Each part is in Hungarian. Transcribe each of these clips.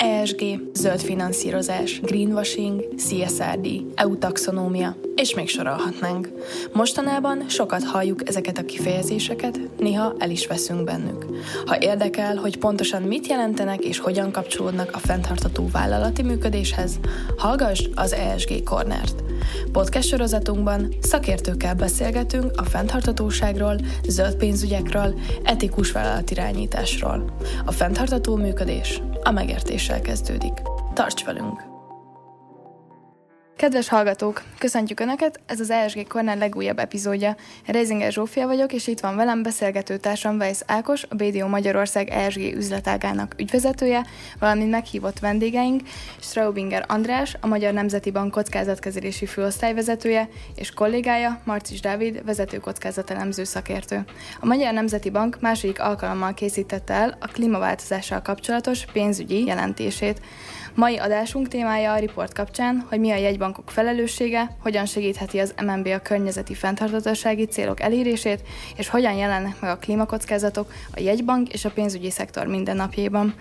ESG, zöld finanszírozás, greenwashing, CSRD, EU taxonómia, és még sorolhatnánk. Mostanában sokat halljuk ezeket a kifejezéseket, néha el is veszünk bennük. Ha érdekel, hogy pontosan mit jelentenek és hogyan kapcsolódnak a fenntartató vállalati működéshez, hallgass az ESG Cornert. Podcast sorozatunkban szakértőkkel beszélgetünk a fenntartatóságról, zöld pénzügyekről, etikus vállalatirányításról. A fenntartató működés a megértéssel kezdődik. Tarts velünk! Kedves hallgatók, köszöntjük Önöket, ez az ESG Corner legújabb epizódja. Reizinger Zsófia vagyok, és itt van velem beszélgető társam Weiss Ákos, a BDO Magyarország ESG üzletágának ügyvezetője, valamint meghívott vendégeink, Straubinger András, a Magyar Nemzeti Bank kockázatkezelési főosztályvezetője, és kollégája Marcis Dávid, vezető kockázatelemző szakértő. A Magyar Nemzeti Bank második alkalommal készítette el a klímaváltozással kapcsolatos pénzügyi jelentését. Mai adásunk témája a riport kapcsán, hogy mi a jegybankok felelőssége, hogyan segítheti az MNB a környezeti fenntarthatósági célok elérését, és hogyan jelennek meg a klímakockázatok a jegybank és a pénzügyi szektor mindennapjaiban.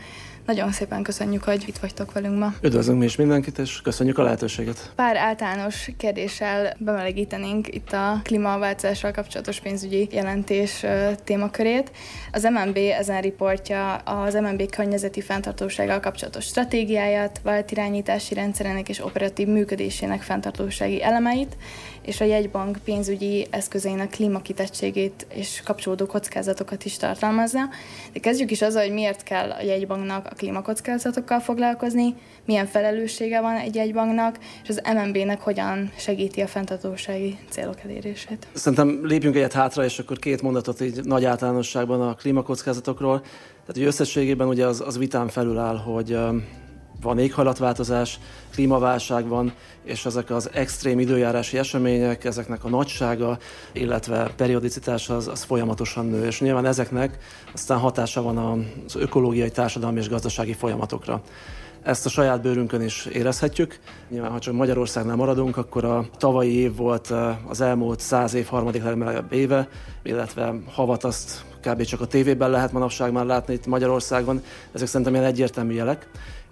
Nagyon szépen köszönjük, hogy itt vagytok velünk ma. Üdvözlünk mi is mindenkit, és köszönjük a lehetőséget. Pár általános kérdéssel bemelegítenénk itt a klímaváltozással kapcsolatos pénzügyi jelentés témakörét. Az MNB ezen riportja az MNB környezeti fenntartósággal kapcsolatos stratégiáját, váltirányítási rendszerének és operatív működésének fenntartósági elemeit, és a jegybank pénzügyi eszközeinek klímakitettségét és kapcsolódó kockázatokat is tartalmazza. De kezdjük is azzal, hogy miért kell a jegybanknak a klímakockázatokkal foglalkozni, milyen felelőssége van egy jegybanknak, és az MNB-nek hogyan segíti a fenntartósági célok elérését. Szerintem lépjünk egyet hátra, és akkor két mondatot így nagy általánosságban a klímakockázatokról. Tehát, hogy összességében ugye az, az vitán felül áll, hogy van éghajlatváltozás, klímaválság van, és ezek az extrém időjárási események, ezeknek a nagysága, illetve periodicitása az, az folyamatosan nő, és nyilván ezeknek aztán hatása van az ökológiai, társadalmi és gazdasági folyamatokra. Ezt a saját bőrünkön is érezhetjük. Nyilván, ha csak Magyarországnál maradunk, akkor a tavalyi év volt eh, az elmúlt száz év harmadik legmelegebb éve, illetve havat azt kb. csak a tévében lehet manapság már látni itt Magyarországon. Ezek szerintem ilyen egyértelmű jelek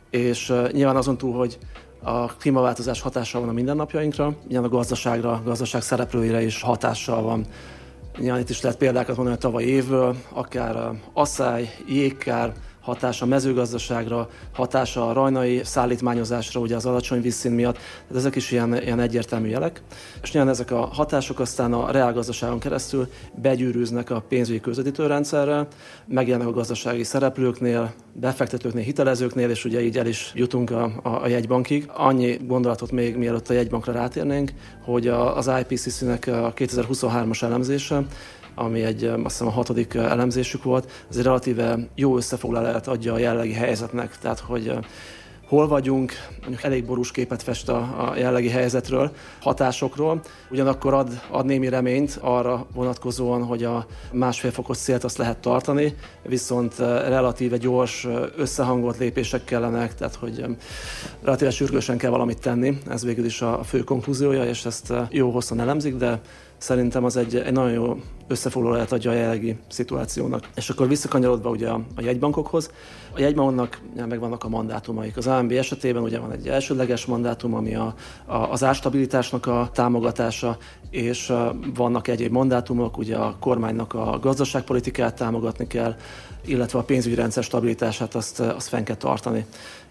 és nyilván azon túl, hogy a klímaváltozás hatással van a mindennapjainkra, nyilván a gazdaságra, a gazdaság szereplőire is hatással van. Nyilván itt is lehet példákat mondani a tavalyi évről, akár asszály, jégkár, hatása a mezőgazdaságra, hatása a rajnai szállítmányozásra, ugye az alacsony vízszín miatt, tehát ezek is ilyen, ilyen egyértelmű jelek. És nyilván ezek a hatások aztán a reálgazdaságon keresztül begyűrűznek a pénzügyi közvetítőrendszerre, megjelennek a gazdasági szereplőknél, befektetőknél, hitelezőknél, és ugye így el is jutunk a, a, a jegybankig. Annyi gondolatot még mielőtt a jegybankra rátérnénk, hogy a, az IPCC-nek a 2023-as elemzése ami egy azt hiszem a hatodik elemzésük volt, ez egy relatíve jó összefoglalát adja a jellegi helyzetnek, tehát hogy hol vagyunk, mondjuk elég borús képet fest a, a jellegi helyzetről, hatásokról, ugyanakkor ad, ad némi reményt arra vonatkozóan, hogy a másfél fokos célt azt lehet tartani, viszont relatíve gyors, összehangolt lépések kellenek, tehát hogy relatíve sürgősen kell valamit tenni, ez végül is a fő konklúziója, és ezt jó hosszan elemzik, de Szerintem az egy, egy nagyon jó összefoglalóját adja a jelenlegi szituációnak. És akkor visszakanyarodva ugye a, jegybankokhoz, a jegybanknak megvannak a mandátumaik. Az AMB esetében ugye van egy elsődleges mandátum, ami a, a, az árstabilitásnak a támogatása, és vannak egyéb mandátumok, ugye a kormánynak a gazdaságpolitikát támogatni kell, illetve a pénzügyi rendszer stabilitását azt, azt fenn kell tartani.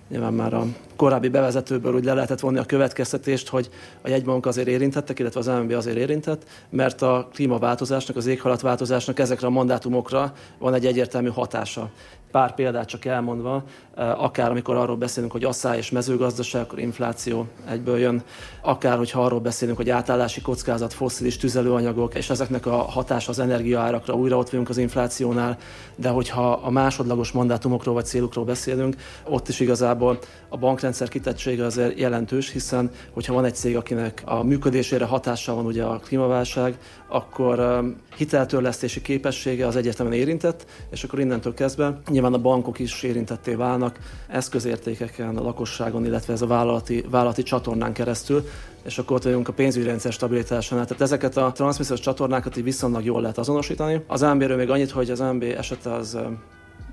Nyilván már a korábbi bevezetőből úgy le lehetett vonni a következtetést, hogy a jegybank azért érintettek, illetve az MNB azért érintett, mert a klímaváltozásnak, az éghajlatváltozásnak ezekre a mandátumokra van egy egyértelmű hatása pár példát csak elmondva, eh, akár amikor arról beszélünk, hogy asszály és mezőgazdaság, akkor infláció egyből jön, akár hogyha arról beszélünk, hogy átállási kockázat, fosszilis tüzelőanyagok, és ezeknek a hatása az energiaárakra, újra ott vagyunk az inflációnál, de hogyha a másodlagos mandátumokról vagy célukról beszélünk, ott is igazából a bankrendszer kitettsége azért jelentős, hiszen hogyha van egy cég, akinek a működésére hatással van ugye a klímaválság, akkor eh, hiteltörlesztési képessége az egyetemen érintett, és akkor innentől kezdve nyilván a bankok is érintetté válnak eszközértékeken, a lakosságon, illetve ez a vállalati, vállalati csatornán keresztül, és akkor ott vagyunk a pénzügyi rendszer stabilitásánál. Tehát ezeket a transmissziós csatornákat így viszonylag jól lehet azonosítani. Az AMB-ről még annyit, hogy az AMB esete az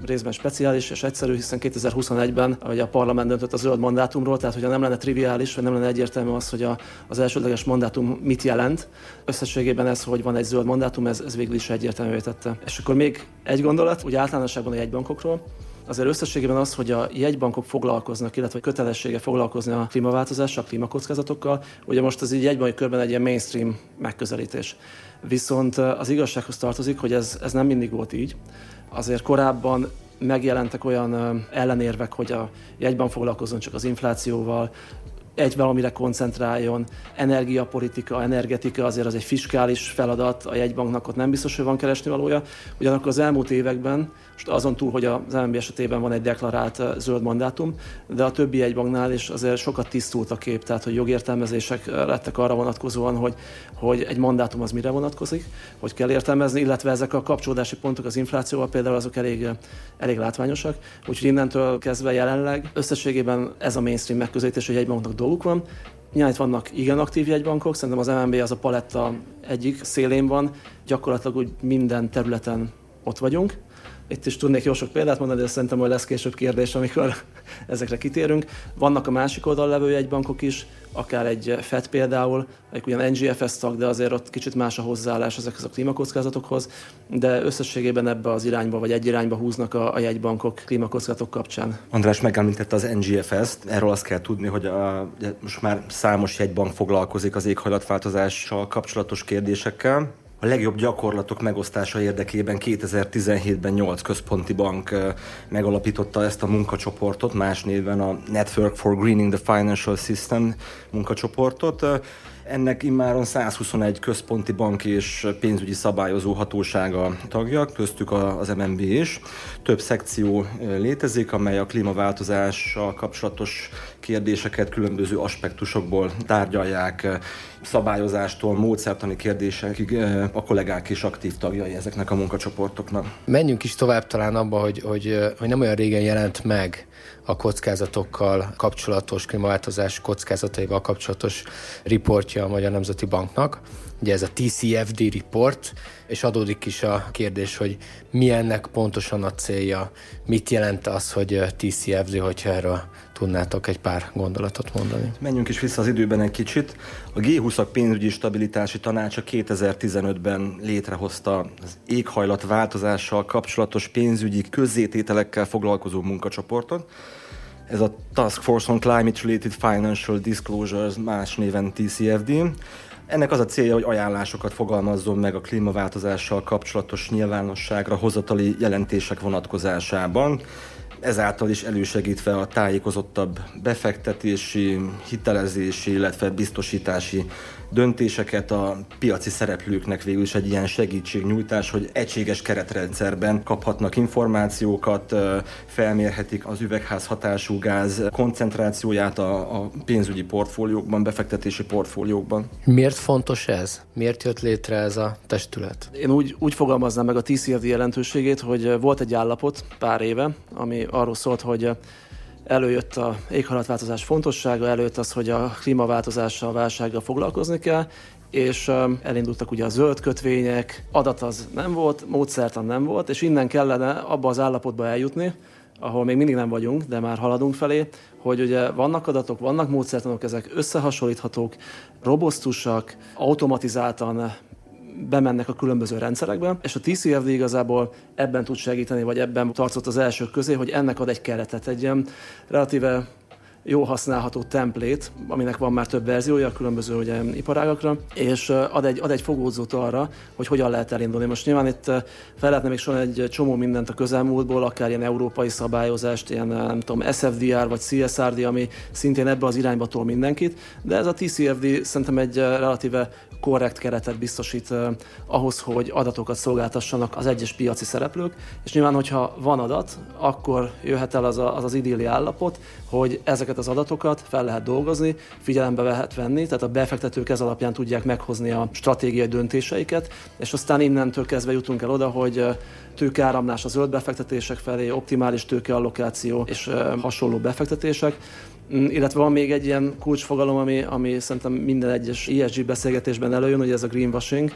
részben speciális és egyszerű, hiszen 2021-ben hogy a parlament döntött a zöld mandátumról, tehát hogyha nem lenne triviális, vagy nem lenne egyértelmű az, hogy a, az elsődleges mandátum mit jelent, összességében ez, hogy van egy zöld mandátum, ez, ez végül is egyértelművé tette. És akkor még egy gondolat, úgy általánosságban a jegybankokról. Azért összességében az, hogy a jegybankok foglalkoznak, illetve kötelessége foglalkozni a klímaváltozással, a klímakockázatokkal, ugye most az így jegybanki körben egy ilyen mainstream megközelítés. Viszont az igazsághoz tartozik, hogy ez, ez nem mindig volt így. Azért korábban megjelentek olyan ellenérvek, hogy a jegyban foglalkozzon csak az inflációval, egy valamire koncentráljon, energiapolitika, energetika, azért az egy fiskális feladat, a jegybanknak ott nem biztos, hogy van keresni valója. Ugyanakkor az elmúlt években, most azon túl, hogy az MNB esetében van egy deklarált zöld mandátum, de a többi jegybanknál is azért sokat tisztult a kép, tehát hogy jogértelmezések lettek arra vonatkozóan, hogy, hogy egy mandátum az mire vonatkozik, hogy kell értelmezni, illetve ezek a kapcsolódási pontok az inflációval például azok elég, elég látványosak. Úgyhogy innentől kezdve jelenleg összességében ez a mainstream megközelítés, hogy egy banknak dolguk van. Nyilván vannak igen aktív jegybankok, szerintem az MNB az a paletta egyik szélén van, gyakorlatilag úgy minden területen ott vagyunk. Itt is tudnék jó sok példát mondani, de szerintem hogy lesz később kérdés, amikor ezekre kitérünk. Vannak a másik oldal levő jegybankok is, akár egy FED például, egy ugyan NGFS tag, de azért ott kicsit más a hozzáállás ezekhez a klímakockázatokhoz, de összességében ebbe az irányba, vagy egy irányba húznak a, a jegybankok klímakockázatok kapcsán. András megemlítette az NGFS-t, erről azt kell tudni, hogy a, most már számos jegybank foglalkozik az éghajlatváltozással kapcsolatos kérdésekkel, a legjobb gyakorlatok megosztása érdekében 2017-ben 8 központi bank megalapította ezt a munkacsoportot, más néven a Network for Greening the Financial System munkacsoportot. Ennek immáron 121 központi bank és pénzügyi szabályozó hatósága tagja, köztük az MNB is. Több szekció létezik, amely a klímaváltozással kapcsolatos kérdéseket különböző aspektusokból tárgyalják, szabályozástól, módszertani kérdésekig a kollégák is aktív tagjai ezeknek a munkacsoportoknak. Menjünk is tovább talán abba, hogy, hogy, hogy nem olyan régen jelent meg a kockázatokkal kapcsolatos, klímaváltozás kockázataival kapcsolatos riportja a Magyar Nemzeti Banknak. Ugye ez a TCFD report, és adódik is a kérdés, hogy mi ennek pontosan a célja, mit jelent az, hogy TCFD, hogyha erről tudnátok egy pár gondolatot mondani. Menjünk is vissza az időben egy kicsit. A G20-ak pénzügyi stabilitási tanácsa 2015-ben létrehozta az éghajlat változással kapcsolatos pénzügyi közzétételekkel foglalkozó munkacsoportot. Ez a Task Force on Climate Related Financial Disclosures, más néven TCFD. Ennek az a célja, hogy ajánlásokat fogalmazzon meg a klímaváltozással kapcsolatos nyilvánosságra hozatali jelentések vonatkozásában ezáltal is elősegítve a tájékozottabb befektetési, hitelezési, illetve biztosítási döntéseket a piaci szereplőknek végül is egy ilyen segítségnyújtás, hogy egységes keretrendszerben kaphatnak információkat, felmérhetik az üvegházhatású gáz koncentrációját a, a pénzügyi portfóliókban, befektetési portfóliókban. Miért fontos ez? Miért jött létre ez a testület? Én úgy, úgy fogalmaznám meg a TCFD jelentőségét, hogy volt egy állapot pár éve, ami arról szólt, hogy előjött a éghajlatváltozás fontossága, előjött az, hogy a klímaváltozással, a válsággal foglalkozni kell, és elindultak ugye a zöld kötvények, adat az nem volt, módszertan nem volt, és innen kellene abba az állapotba eljutni, ahol még mindig nem vagyunk, de már haladunk felé, hogy ugye vannak adatok, vannak módszertanok, ezek összehasonlíthatók, robosztusak, automatizáltan bemennek a különböző rendszerekbe, és a TCFD igazából ebben tud segíteni, vagy ebben tartott az elsők közé, hogy ennek ad egy keretet, egy ilyen relatíve jó használható templét, aminek van már több verziója különböző ugye, iparágakra, és ad egy, ad egy fogódzót arra, hogy hogyan lehet elindulni. Most nyilván itt fel lehetne még sorolni egy csomó mindent a közelmúltból, akár ilyen európai szabályozást, ilyen nem tudom, SFDR vagy CSRD, ami szintén ebbe az irányba tol mindenkit, de ez a TCFD szerintem egy relatíve korrekt keretet biztosít ahhoz, hogy adatokat szolgáltassanak az egyes piaci szereplők, és nyilván, hogyha van adat, akkor jöhet el az a, az, az idilli állapot, hogy ezeket az adatokat fel lehet dolgozni, figyelembe lehet venni, tehát a befektetők ez alapján tudják meghozni a stratégiai döntéseiket, és aztán innentől kezdve jutunk el oda, hogy tőkeáramlás a zöld befektetések felé, optimális tőkeallokáció és hasonló befektetések. Mm, illetve van még egy ilyen kulcsfogalom, ami, ami szerintem minden egyes ESG beszélgetésben előjön, hogy ez a greenwashing.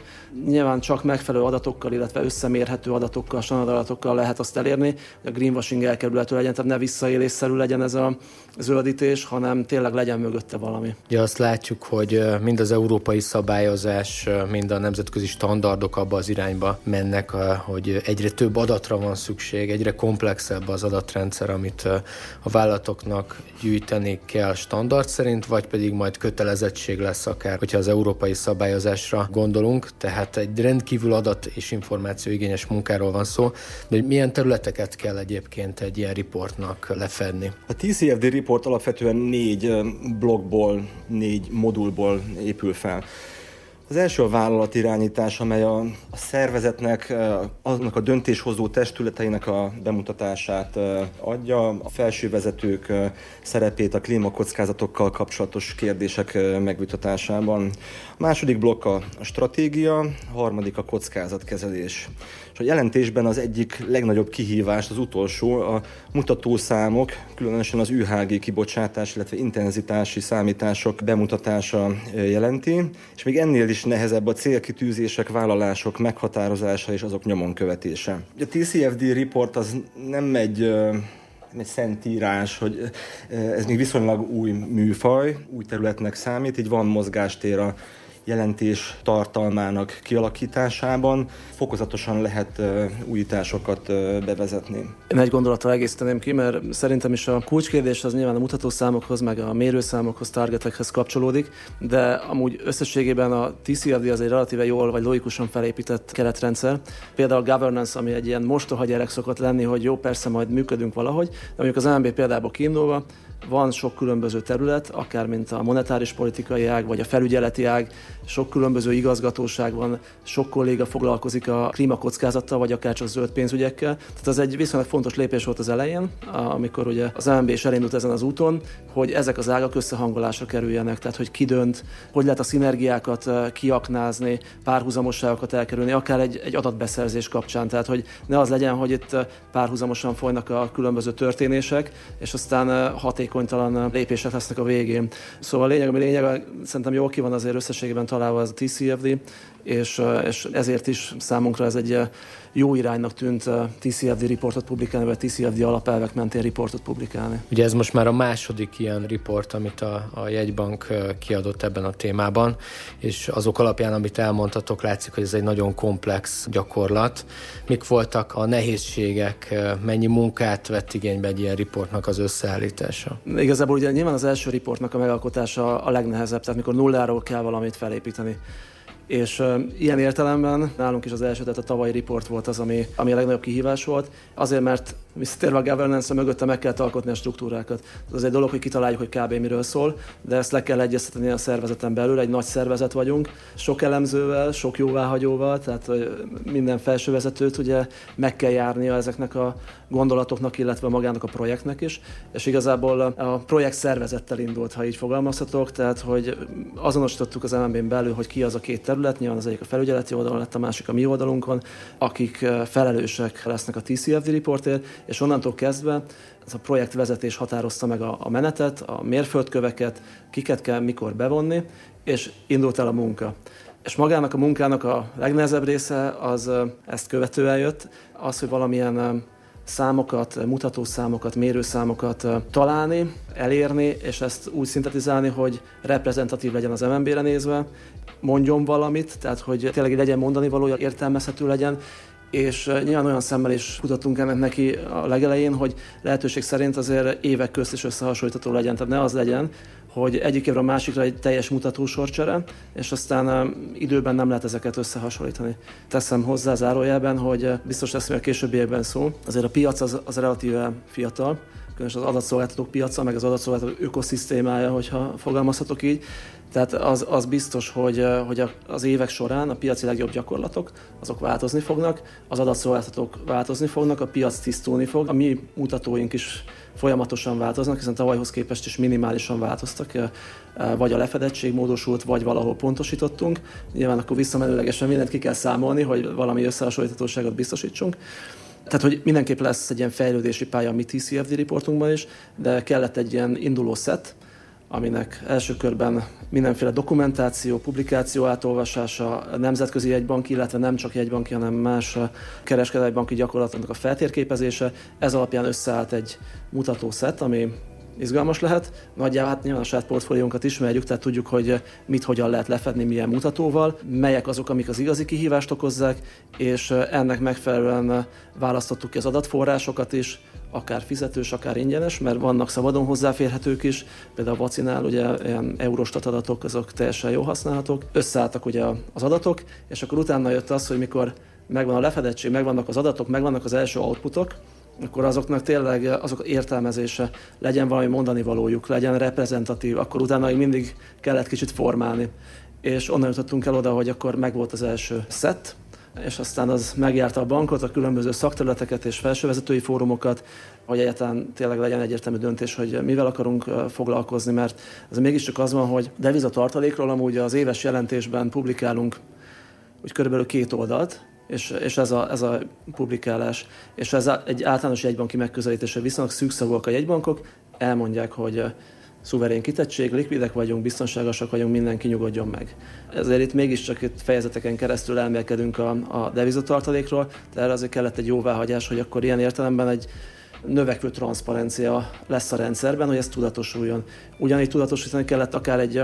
Nyilván csak megfelelő adatokkal, illetve összemérhető adatokkal, standard adatokkal lehet azt elérni, hogy a greenwashing elkerülhető legyen, tehát ne visszaélésszerű legyen ez a zöldítés, hanem tényleg legyen mögötte valami. Ja, azt látjuk, hogy mind az európai szabályozás, mind a nemzetközi standardok abba az irányba mennek, hogy egyre több adatra van szükség, egyre komplexebb az adatrendszer, amit a vállalatoknak gyűjteni kell standard szerint, vagy pedig majd kötelezettség lesz akár, hogyha az európai szabályozásra gondolunk, tehát egy rendkívül adat és információ igényes munkáról van szó, de milyen területeket kell egyébként egy ilyen riportnak lefedni? A TCFD report alapvetően négy blogból, négy modulból épül fel. Az első a vállalatirányítás, amely a, a szervezetnek, aznak a döntéshozó testületeinek a bemutatását adja, a felsővezetők szerepét a klímakockázatokkal kapcsolatos kérdések megvitatásában. A második blokk a stratégia, a harmadik a kockázatkezelés. A jelentésben az egyik legnagyobb kihívás, az utolsó, a mutatószámok, különösen az UHG kibocsátás, illetve intenzitási számítások bemutatása jelenti, és még ennél is nehezebb a célkitűzések, vállalások meghatározása és azok nyomon követése. A TCFD report az nem egy egy szentírás, hogy ez még viszonylag új műfaj, új területnek számít, így van mozgástér a jelentés tartalmának kialakításában fokozatosan lehet újításokat bevezetni. Én egy gondolattal egészíteném ki, mert szerintem is a kulcskérdés az nyilván a mutatószámokhoz, meg a mérőszámokhoz, targetekhez kapcsolódik, de amúgy összességében a TCRD az egy relatíve jól vagy logikusan felépített keretrendszer. Például a governance, ami egy ilyen mostoha gyerek szokott lenni, hogy jó, persze majd működünk valahogy, de mondjuk az MB példából kiindulva, van sok különböző terület, akár mint a monetáris politikai ág, vagy a felügyeleti ág, sok különböző igazgatóság van, sok kolléga foglalkozik a klímakockázattal, vagy akár csak zöld pénzügyekkel. Tehát ez egy viszonylag fontos lépés volt az elején, amikor ugye az MNB is elindult ezen az úton, hogy ezek az ágak összehangolásra kerüljenek, tehát hogy ki dönt, hogy lehet a szinergiákat eh, kiaknázni, párhuzamosságokat elkerülni, akár egy, egy adatbeszerzés kapcsán, tehát hogy ne az legyen, hogy itt eh, párhuzamosan folynak a különböző történések, és aztán eh, hatékonytalan lépések lesznek a végén. Szóval a lényeg, ami lényeg, szerintem jól ki van azért összességében találva az a TCFD, és, és ezért is számunkra ez egy jó iránynak tűnt TCFD riportot publikálni, vagy TCFD alapelvek mentén riportot publikálni. Ugye ez most már a második ilyen riport, amit a, a jegybank kiadott ebben a témában, és azok alapján, amit elmondhatok, látszik, hogy ez egy nagyon komplex gyakorlat. Mik voltak a nehézségek, mennyi munkát vett igénybe egy ilyen riportnak az összeállítása? Igazából ugye nyilván az első riportnak a megalkotása a legnehezebb, tehát mikor nulláról kell valamit felépíteni. És ilyen értelemben nálunk is az első, tehát a tavalyi report volt az, ami, ami a legnagyobb kihívás volt. Azért, mert visszatérve a governance mögötte meg kell alkotni a struktúrákat. Ez egy dolog, hogy kitaláljuk, hogy kb. miről szól, de ezt le kell egyeztetni a szervezeten belül. Egy nagy szervezet vagyunk, sok elemzővel, sok jóváhagyóval, tehát minden felsővezetőt ugye meg kell járnia ezeknek a gondolatoknak, illetve magának a projektnek is. És igazából a projekt szervezettel indult, ha így fogalmazhatok, tehát hogy azonosítottuk az MNB-n belül, hogy ki az a két terület, nyilván az egyik a felügyeleti oldalon lett, a másik a mi oldalunkon, akik felelősek lesznek a TCFD reportért, és onnantól kezdve ez a projektvezetés határozta meg a, a menetet, a mérföldköveket, kiket kell mikor bevonni, és indult el a munka. És magának a munkának a legnehezebb része az ezt követően jött, az, hogy valamilyen számokat, mutatószámokat, mérőszámokat találni, elérni, és ezt úgy szintetizálni, hogy reprezentatív legyen az MNB-re nézve, mondjon valamit, tehát hogy tényleg legyen mondani valója, értelmezhető legyen, és nyilván olyan szemmel is kutattunk ennek neki a legelején, hogy lehetőség szerint azért évek közt is összehasonlítható legyen. Tehát ne az legyen, hogy egyik évre a másikra egy teljes mutatósorcsere, és aztán időben nem lehet ezeket összehasonlítani. Teszem hozzá zárójelben, hogy biztos lesz a későbbiekben szó. Azért a piac az, az relatíve fiatal, különösen az adatszolgáltatók piaca, meg az adatszolgáltatók ökoszisztémája, hogyha fogalmazhatok így. Tehát az, az biztos, hogy, hogy az évek során a piaci legjobb gyakorlatok, azok változni fognak, az adatszolgáltatók változni fognak, a piac tisztulni fog, a mi mutatóink is folyamatosan változnak, hiszen tavalyhoz képest is minimálisan változtak, vagy a lefedettség módosult, vagy valahol pontosítottunk. Nyilván akkor visszamenőlegesen mindent ki kell számolni, hogy valami összehasonlíthatóságot biztosítsunk. Tehát, hogy mindenképp lesz egy ilyen fejlődési pálya a mi TCFD riportunkban is, de kellett egy ilyen induló szett, aminek első körben mindenféle dokumentáció, publikáció átolvasása, nemzetközi jegybank, illetve nem csak jegybanki, hanem más kereskedelmi banki gyakorlatoknak a feltérképezése. Ez alapján összeállt egy mutatószett, ami izgalmas lehet. Nagyjából hát nyilván a saját portfóliónkat ismerjük, tehát tudjuk, hogy mit hogyan lehet lefedni, milyen mutatóval, melyek azok, amik az igazi kihívást okozzák, és ennek megfelelően választottuk ki az adatforrásokat is, akár fizetős, akár ingyenes, mert vannak szabadon hozzáférhetők is, például a vacinál ugye ilyen Eurostat adatok, azok teljesen jó használhatók. Összeálltak ugye az adatok, és akkor utána jött az, hogy mikor megvan a lefedettség, megvannak az adatok, megvannak az első outputok, akkor azoknak tényleg azok értelmezése, legyen valami mondani valójuk, legyen reprezentatív, akkor utána még mindig kellett kicsit formálni. És onnan jutottunk el oda, hogy akkor megvolt az első szett, és aztán az megjárta a bankot, a különböző szakterületeket és felsővezetői fórumokat, hogy egyáltalán tényleg legyen egyértelmű döntés, hogy mivel akarunk foglalkozni, mert ez mégiscsak az van, hogy devizatartalékról amúgy az éves jelentésben publikálunk úgy körülbelül két oldalt, és, és ez, a, ez a publikálás, és ez egy általános jegybanki megközelítése, viszonylag szűkszavúak a jegybankok, elmondják, hogy szuverén kitettség, likvidek vagyunk, biztonságosak vagyunk, mindenki nyugodjon meg. Ezért itt mégiscsak itt fejezeteken keresztül elmélkedünk a, a devizatartalékról, de erre azért kellett egy jóváhagyás, hogy akkor ilyen értelemben egy növekvő transzparencia lesz a rendszerben, hogy ez tudatosuljon. Ugyanígy tudatosítani kellett akár egy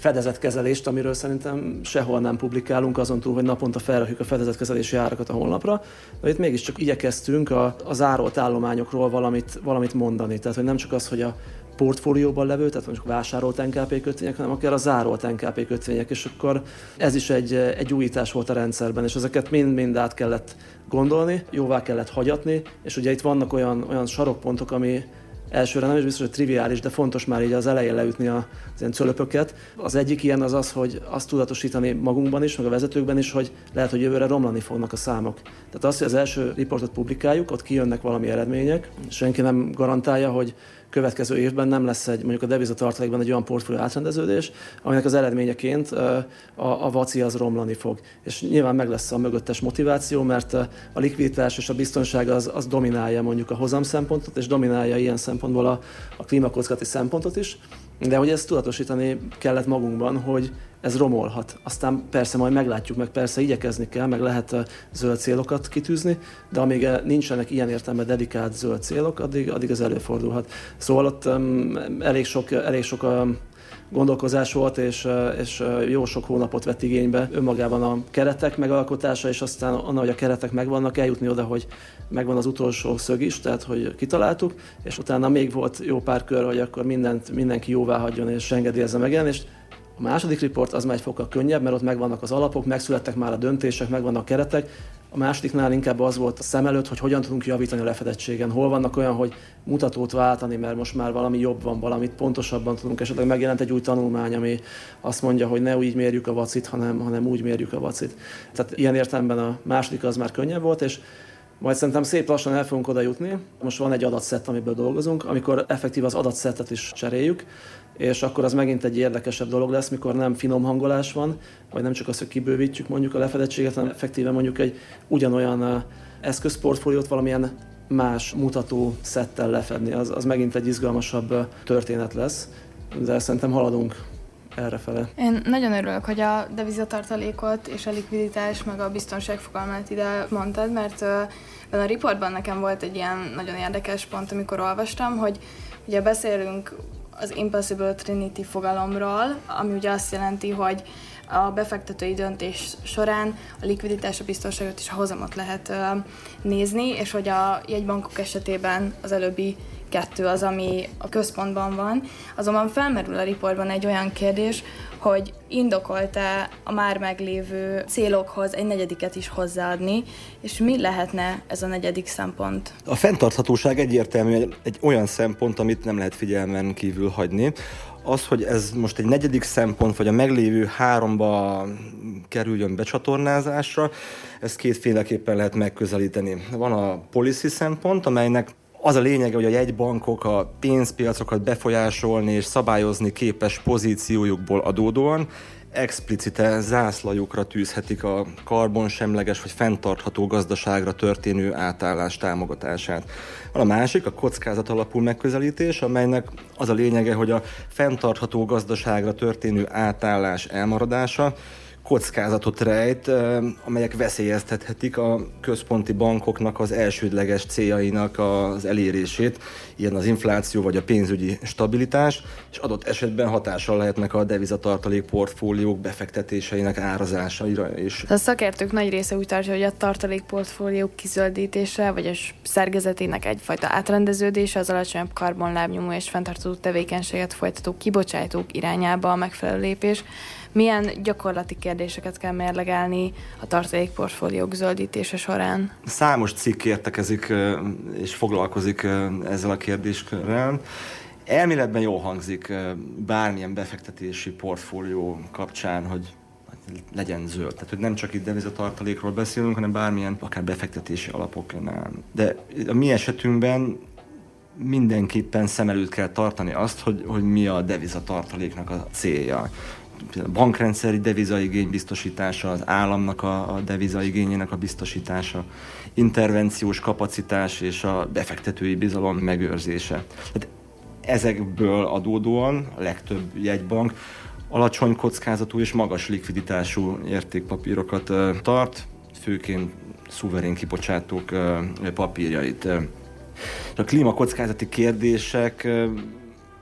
fedezetkezelést, amiről szerintem sehol nem publikálunk, azon túl, hogy naponta felrakjuk a fedezetkezelési árakat a honlapra, de itt mégiscsak igyekeztünk a, a zárolt állományokról valamit, valamit mondani. Tehát, hogy nem csak az, hogy a portfólióban levő, tehát mondjuk vásárolt NKP kötvények, hanem akár a zárolt NKP kötvények, és akkor ez is egy, egy újítás volt a rendszerben, és ezeket mind-mind át kellett gondolni, jóvá kellett hagyatni, és ugye itt vannak olyan, olyan sarokpontok, ami, elsőre nem is biztos, hogy triviális, de fontos már így az elején leütni az ilyen cölöpöket. Az egyik ilyen az az, hogy azt tudatosítani magunkban is, meg a vezetőkben is, hogy lehet, hogy jövőre romlani fognak a számok. Tehát az, hogy az első riportot publikáljuk, ott kijönnek valami eredmények, senki nem garantálja, hogy következő évben nem lesz egy, mondjuk a devizatartalékban egy olyan portfólió átrendeződés, aminek az eredményeként a, a vaci az romlani fog. És nyilván meg lesz a mögöttes motiváció, mert a likviditás és a biztonság az, az dominálja mondjuk a hozam szempontot, és dominálja ilyen szempontból a, a klímakockati szempontot is. De hogy ezt tudatosítani kellett magunkban, hogy ez romolhat. Aztán persze majd meglátjuk, meg persze igyekezni kell, meg lehet zöld célokat kitűzni, de amíg nincsenek ilyen értelme dedikált zöld célok, addig, addig ez előfordulhat. Szóval ott um, elég sok, elég sok um, gondolkozás volt, és, és jó sok hónapot vett igénybe önmagában a keretek megalkotása, és aztán onnan, hogy a keretek megvannak, eljutni oda, hogy megvan az utolsó szög is, tehát hogy kitaláltuk, és utána még volt jó pár kör, hogy akkor mindent, mindenki jóvá hagyjon és engedélyezze megjelenést. A második riport az már egy fokkal könnyebb, mert ott megvannak az alapok, megszülettek már a döntések, megvannak a keretek. A másodiknál inkább az volt a szem előtt, hogy hogyan tudunk javítani a lefedettségen. Hol vannak olyan, hogy mutatót váltani, mert most már valami jobb van, valamit pontosabban tudunk. Esetleg megjelent egy új tanulmány, ami azt mondja, hogy ne úgy mérjük a vacit, hanem, hanem úgy mérjük a vacit. Tehát ilyen értelemben a második az már könnyebb volt, és majd szerintem szép lassan el fogunk oda jutni. Most van egy adatszett, amiből dolgozunk, amikor effektív az adatszettet is cseréljük, és akkor az megint egy érdekesebb dolog lesz, mikor nem finom hangolás van, vagy nem csak az, hogy kibővítjük mondjuk a lefedettséget, hanem effektíven mondjuk egy ugyanolyan eszközportfóliót valamilyen más mutató szettel lefedni. Az, az megint egy izgalmasabb történet lesz, de szerintem haladunk errefele. Én nagyon örülök, hogy a devizatartalékot és a likviditás, meg a biztonság fogalmát ide mondtad, mert a riportban nekem volt egy ilyen nagyon érdekes pont, amikor olvastam, hogy ugye beszélünk az Impossible Trinity fogalomról, ami ugye azt jelenti, hogy a befektetői döntés során a likviditás, a biztonságot és a hozamot lehet nézni, és hogy a jegybankok esetében az előbbi kettő az, ami a központban van. Azonban felmerül a riportban egy olyan kérdés, hogy indokolta a már meglévő célokhoz egy negyediket is hozzáadni, és mi lehetne ez a negyedik szempont? A fenntarthatóság egyértelműen egy olyan szempont, amit nem lehet figyelmen kívül hagyni. Az, hogy ez most egy negyedik szempont, vagy a meglévő háromba kerüljön becsatornázásra, ezt kétféleképpen lehet megközelíteni. Van a policy szempont, amelynek Az a lényege, hogy a jegybankok a pénzpiacokat befolyásolni és szabályozni képes pozíciójukból adódóan explicite zászlajukra tűzhetik a karbonsemleges vagy fenntartható gazdaságra történő átállás támogatását. A másik, a kockázat alapú megközelítés, amelynek az a lényege, hogy a fenntartható gazdaságra történő átállás elmaradása kockázatot rejt, amelyek veszélyeztethetik a központi bankoknak az elsődleges céljainak az elérését, ilyen az infláció vagy a pénzügyi stabilitás, és adott esetben hatással lehetnek a devizatartalék portfóliók befektetéseinek árazásaira is. A szakértők nagy része úgy tartja, hogy a tartalékportfóliók kizöldítése vagy a szergezetének egyfajta átrendeződése az alacsonyabb karbonlábnyomó és fenntartó tevékenységet folytató kibocsátók irányába a megfelelő lépés milyen gyakorlati kérdéseket kell mérlegelni a tartalékportfóliók zöldítése során? Számos cikk értekezik és foglalkozik ezzel a kérdéskörrel. Elméletben jól hangzik bármilyen befektetési portfólió kapcsán, hogy legyen zöld. Tehát, hogy nem csak itt devizatartalékról beszélünk, hanem bármilyen, akár befektetési alapoknál. De a mi esetünkben mindenképpen szem előtt kell tartani azt, hogy, hogy mi a devizatartaléknak a célja bankrendszeri devizaigény biztosítása, az államnak a, a devizaigényének a biztosítása, intervenciós kapacitás és a befektetői bizalom megőrzése. Tehát ezekből adódóan a legtöbb jegybank alacsony kockázatú és magas likviditású értékpapírokat tart, főként szuverén kibocsátók papírjait. A klímakockázati kérdések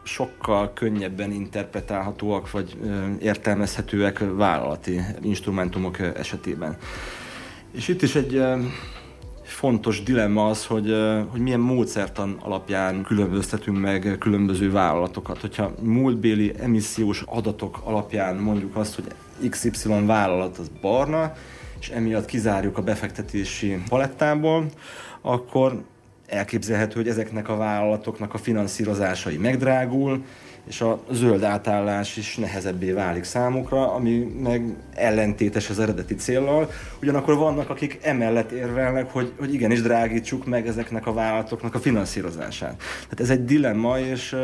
sokkal könnyebben interpretálhatóak vagy értelmezhetőek vállalati instrumentumok esetében. És itt is egy fontos dilemma az, hogy, hogy milyen módszertan alapján különböztetünk meg különböző vállalatokat. Hogyha múltbéli emissziós adatok alapján mondjuk azt, hogy XY vállalat az barna, és emiatt kizárjuk a befektetési palettából, akkor elképzelhető, hogy ezeknek a vállalatoknak a finanszírozásai megdrágul, és a zöld átállás is nehezebbé válik számukra, ami meg ellentétes az eredeti céllal. Ugyanakkor vannak, akik emellett érvelnek, hogy, hogy igenis drágítsuk meg ezeknek a vállalatoknak a finanszírozását. Tehát ez egy dilemma, és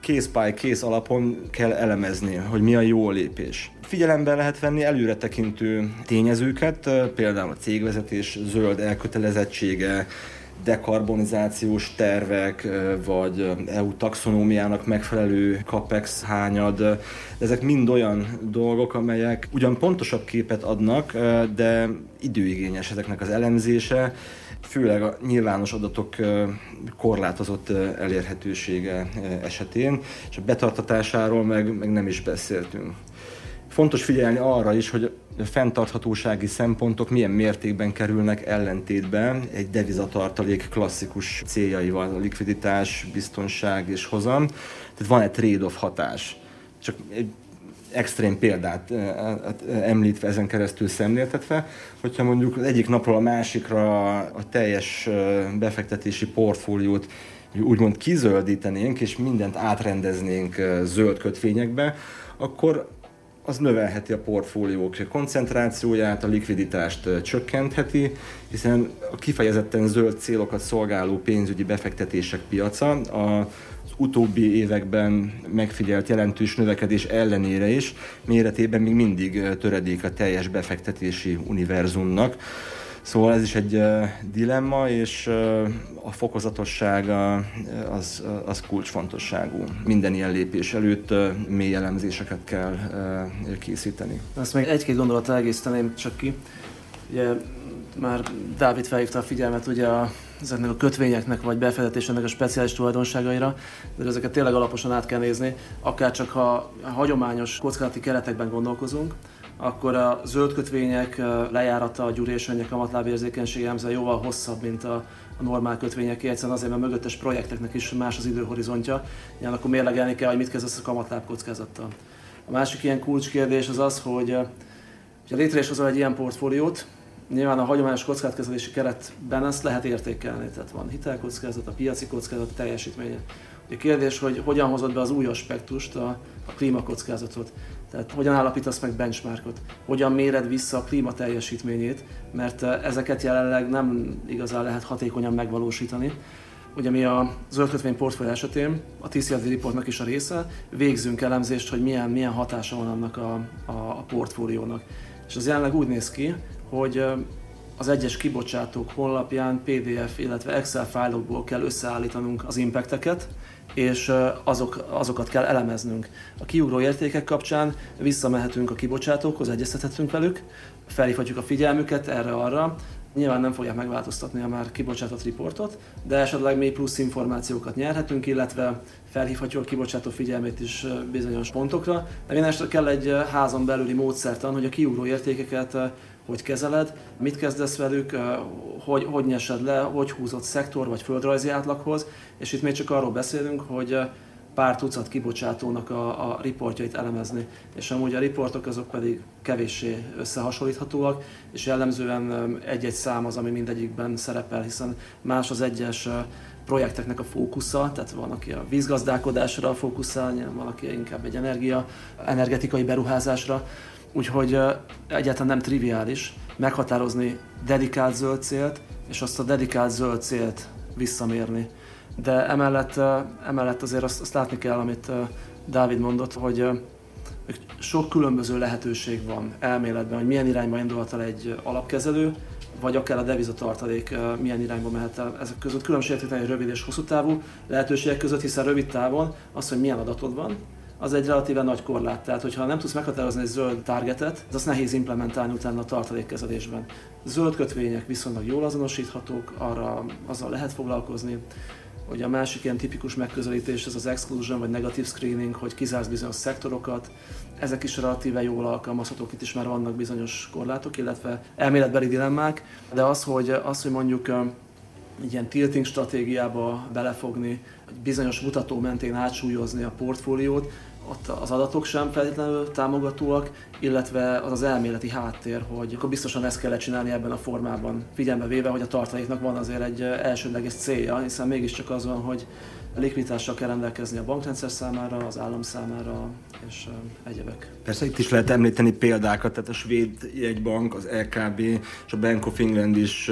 kész by kész alapon kell elemezni, hogy mi a jó lépés. Figyelembe lehet venni előretekintő tényezőket, például a cégvezetés zöld elkötelezettsége, dekarbonizációs tervek, vagy EU taxonómiának megfelelő capex hányad. Ezek mind olyan dolgok, amelyek ugyan pontosabb képet adnak, de időigényes ezeknek az elemzése, főleg a nyilvános adatok korlátozott elérhetősége esetén, és a betartatásáról meg, meg nem is beszéltünk. Fontos figyelni arra is, hogy fenntarthatósági szempontok milyen mértékben kerülnek ellentétbe egy devizatartalék klasszikus céljaival, a likviditás, biztonság és hozam. Tehát van egy trade-off hatás. Csak egy extrém példát eh, eh, említve, ezen keresztül szemléltetve, hogyha mondjuk egyik napról a másikra a teljes eh, befektetési portfóliót úgymond kizöldítenénk, és mindent átrendeznénk zöld kötvényekbe, akkor az növelheti a portfóliók koncentrációját, a likviditást csökkentheti, hiszen a kifejezetten zöld célokat szolgáló pénzügyi befektetések piaca az utóbbi években megfigyelt jelentős növekedés ellenére is méretében még mindig töredék a teljes befektetési univerzumnak. Szóval ez is egy dilemma, és a fokozatossága az, az kulcsfontosságú. Minden ilyen lépés előtt mély elemzéseket kell készíteni. Azt még egy-két gondolat egészíteném csak ki. Ugye már Dávid felhívta a figyelmet ugye a, ezeknek a kötvényeknek vagy befektetésének a speciális tulajdonságaira, de ezeket tényleg alaposan át kell nézni, akár csak ha hagyományos kockázati keretekben gondolkozunk, akkor a zöld kötvények lejárata, a gyűrésanyag kamatlábérzékenység elemző jóval hosszabb, mint a, a normál kötvények, egyszerűen azért, mert mögöttes projekteknek is más az időhorizontja, ilyen akkor mérlegelni kell, hogy mit kezdesz a kamatláb kockázattal. A másik ilyen kulcskérdés az az, hogy ha létre is hozol egy ilyen portfóliót, nyilván a hagyományos kockázatkezelési keretben ezt lehet értékelni, tehát van hitelkockázat, a piaci kockázat teljesítménye. A kérdés, hogy hogyan hozod be az új aspektust, a, a klímakockázatot. Tehát hogyan állapítasz meg benchmarkot, hogyan méred vissza a klíma teljesítményét, mert ezeket jelenleg nem igazán lehet hatékonyan megvalósítani. Ugye mi a zöldkötvény portfólió esetén, a TCLD reportnak is a része, végzünk elemzést, hogy milyen, milyen hatása van annak a, a, a portfóliónak. És az jelenleg úgy néz ki, hogy az egyes kibocsátók honlapján PDF, illetve Excel fájlokból kell összeállítanunk az impacteket, és azok, azokat kell elemeznünk. A kiugró értékek kapcsán visszamehetünk a kibocsátókhoz, egyeztethetünk velük, felhívhatjuk a figyelmüket erre-arra, Nyilván nem fogják megváltoztatni a már kibocsátott riportot, de esetleg még plusz információkat nyerhetünk, illetve felhívhatjuk a kibocsátó figyelmét is bizonyos pontokra. De minden kell egy házon belüli módszertan, hogy a kiugró értékeket hogy kezeled, mit kezdesz velük, hogy, hogy nyesed le, hogy húzott szektor vagy földrajzi átlaghoz, és itt még csak arról beszélünk, hogy pár tucat kibocsátónak a, a riportjait elemezni, és amúgy a riportok azok pedig kevéssé összehasonlíthatóak, és jellemzően egy-egy szám az, ami mindegyikben szerepel, hiszen más az egyes projekteknek a fókusza, tehát van, aki a vízgazdálkodásra fókuszál, van, aki inkább egy energia, energetikai beruházásra, úgyhogy egyáltalán nem triviális meghatározni dedikált zöld célt, és azt a dedikált zöld célt visszamérni de emellett, emellett azért azt, azt látni kell, amit Dávid mondott, hogy sok különböző lehetőség van elméletben, hogy milyen irányba indulhat el egy alapkezelő, vagy akár a devizatartalék milyen irányba mehet el. Ezek között különbséget tenni rövid és hosszú távú lehetőségek között, hiszen rövid távon az, hogy milyen adatod van, az egy relatíve nagy korlát. Tehát, hogyha nem tudsz meghatározni egy zöld targetet, az nehéz implementálni utána a tartalékkezelésben. Zöld kötvények viszonylag jól azonosíthatók, arra azzal lehet foglalkozni. Hogy a másik ilyen tipikus megközelítés ez az exclusion vagy negatív screening, hogy kizársz bizonyos szektorokat. Ezek is relatíve jól alkalmazhatók, itt is már vannak bizonyos korlátok, illetve elméletbeli dilemmák, de az, hogy, az, hogy mondjuk ilyen tilting stratégiába belefogni, bizonyos mutató mentén átsúlyozni a portfóliót, ott az adatok sem feltétlenül támogatóak, illetve az az elméleti háttér, hogy akkor biztosan ezt kellett csinálni ebben a formában, figyelme véve, hogy a tartaléknak van azért egy elsődleges célja, hiszen mégiscsak az van, hogy likviditással kell rendelkezni a bankrendszer számára, az állam számára és egyebek. Persze itt is lehet említeni példákat, tehát a svéd jegybank, az LKB és a Bank of England is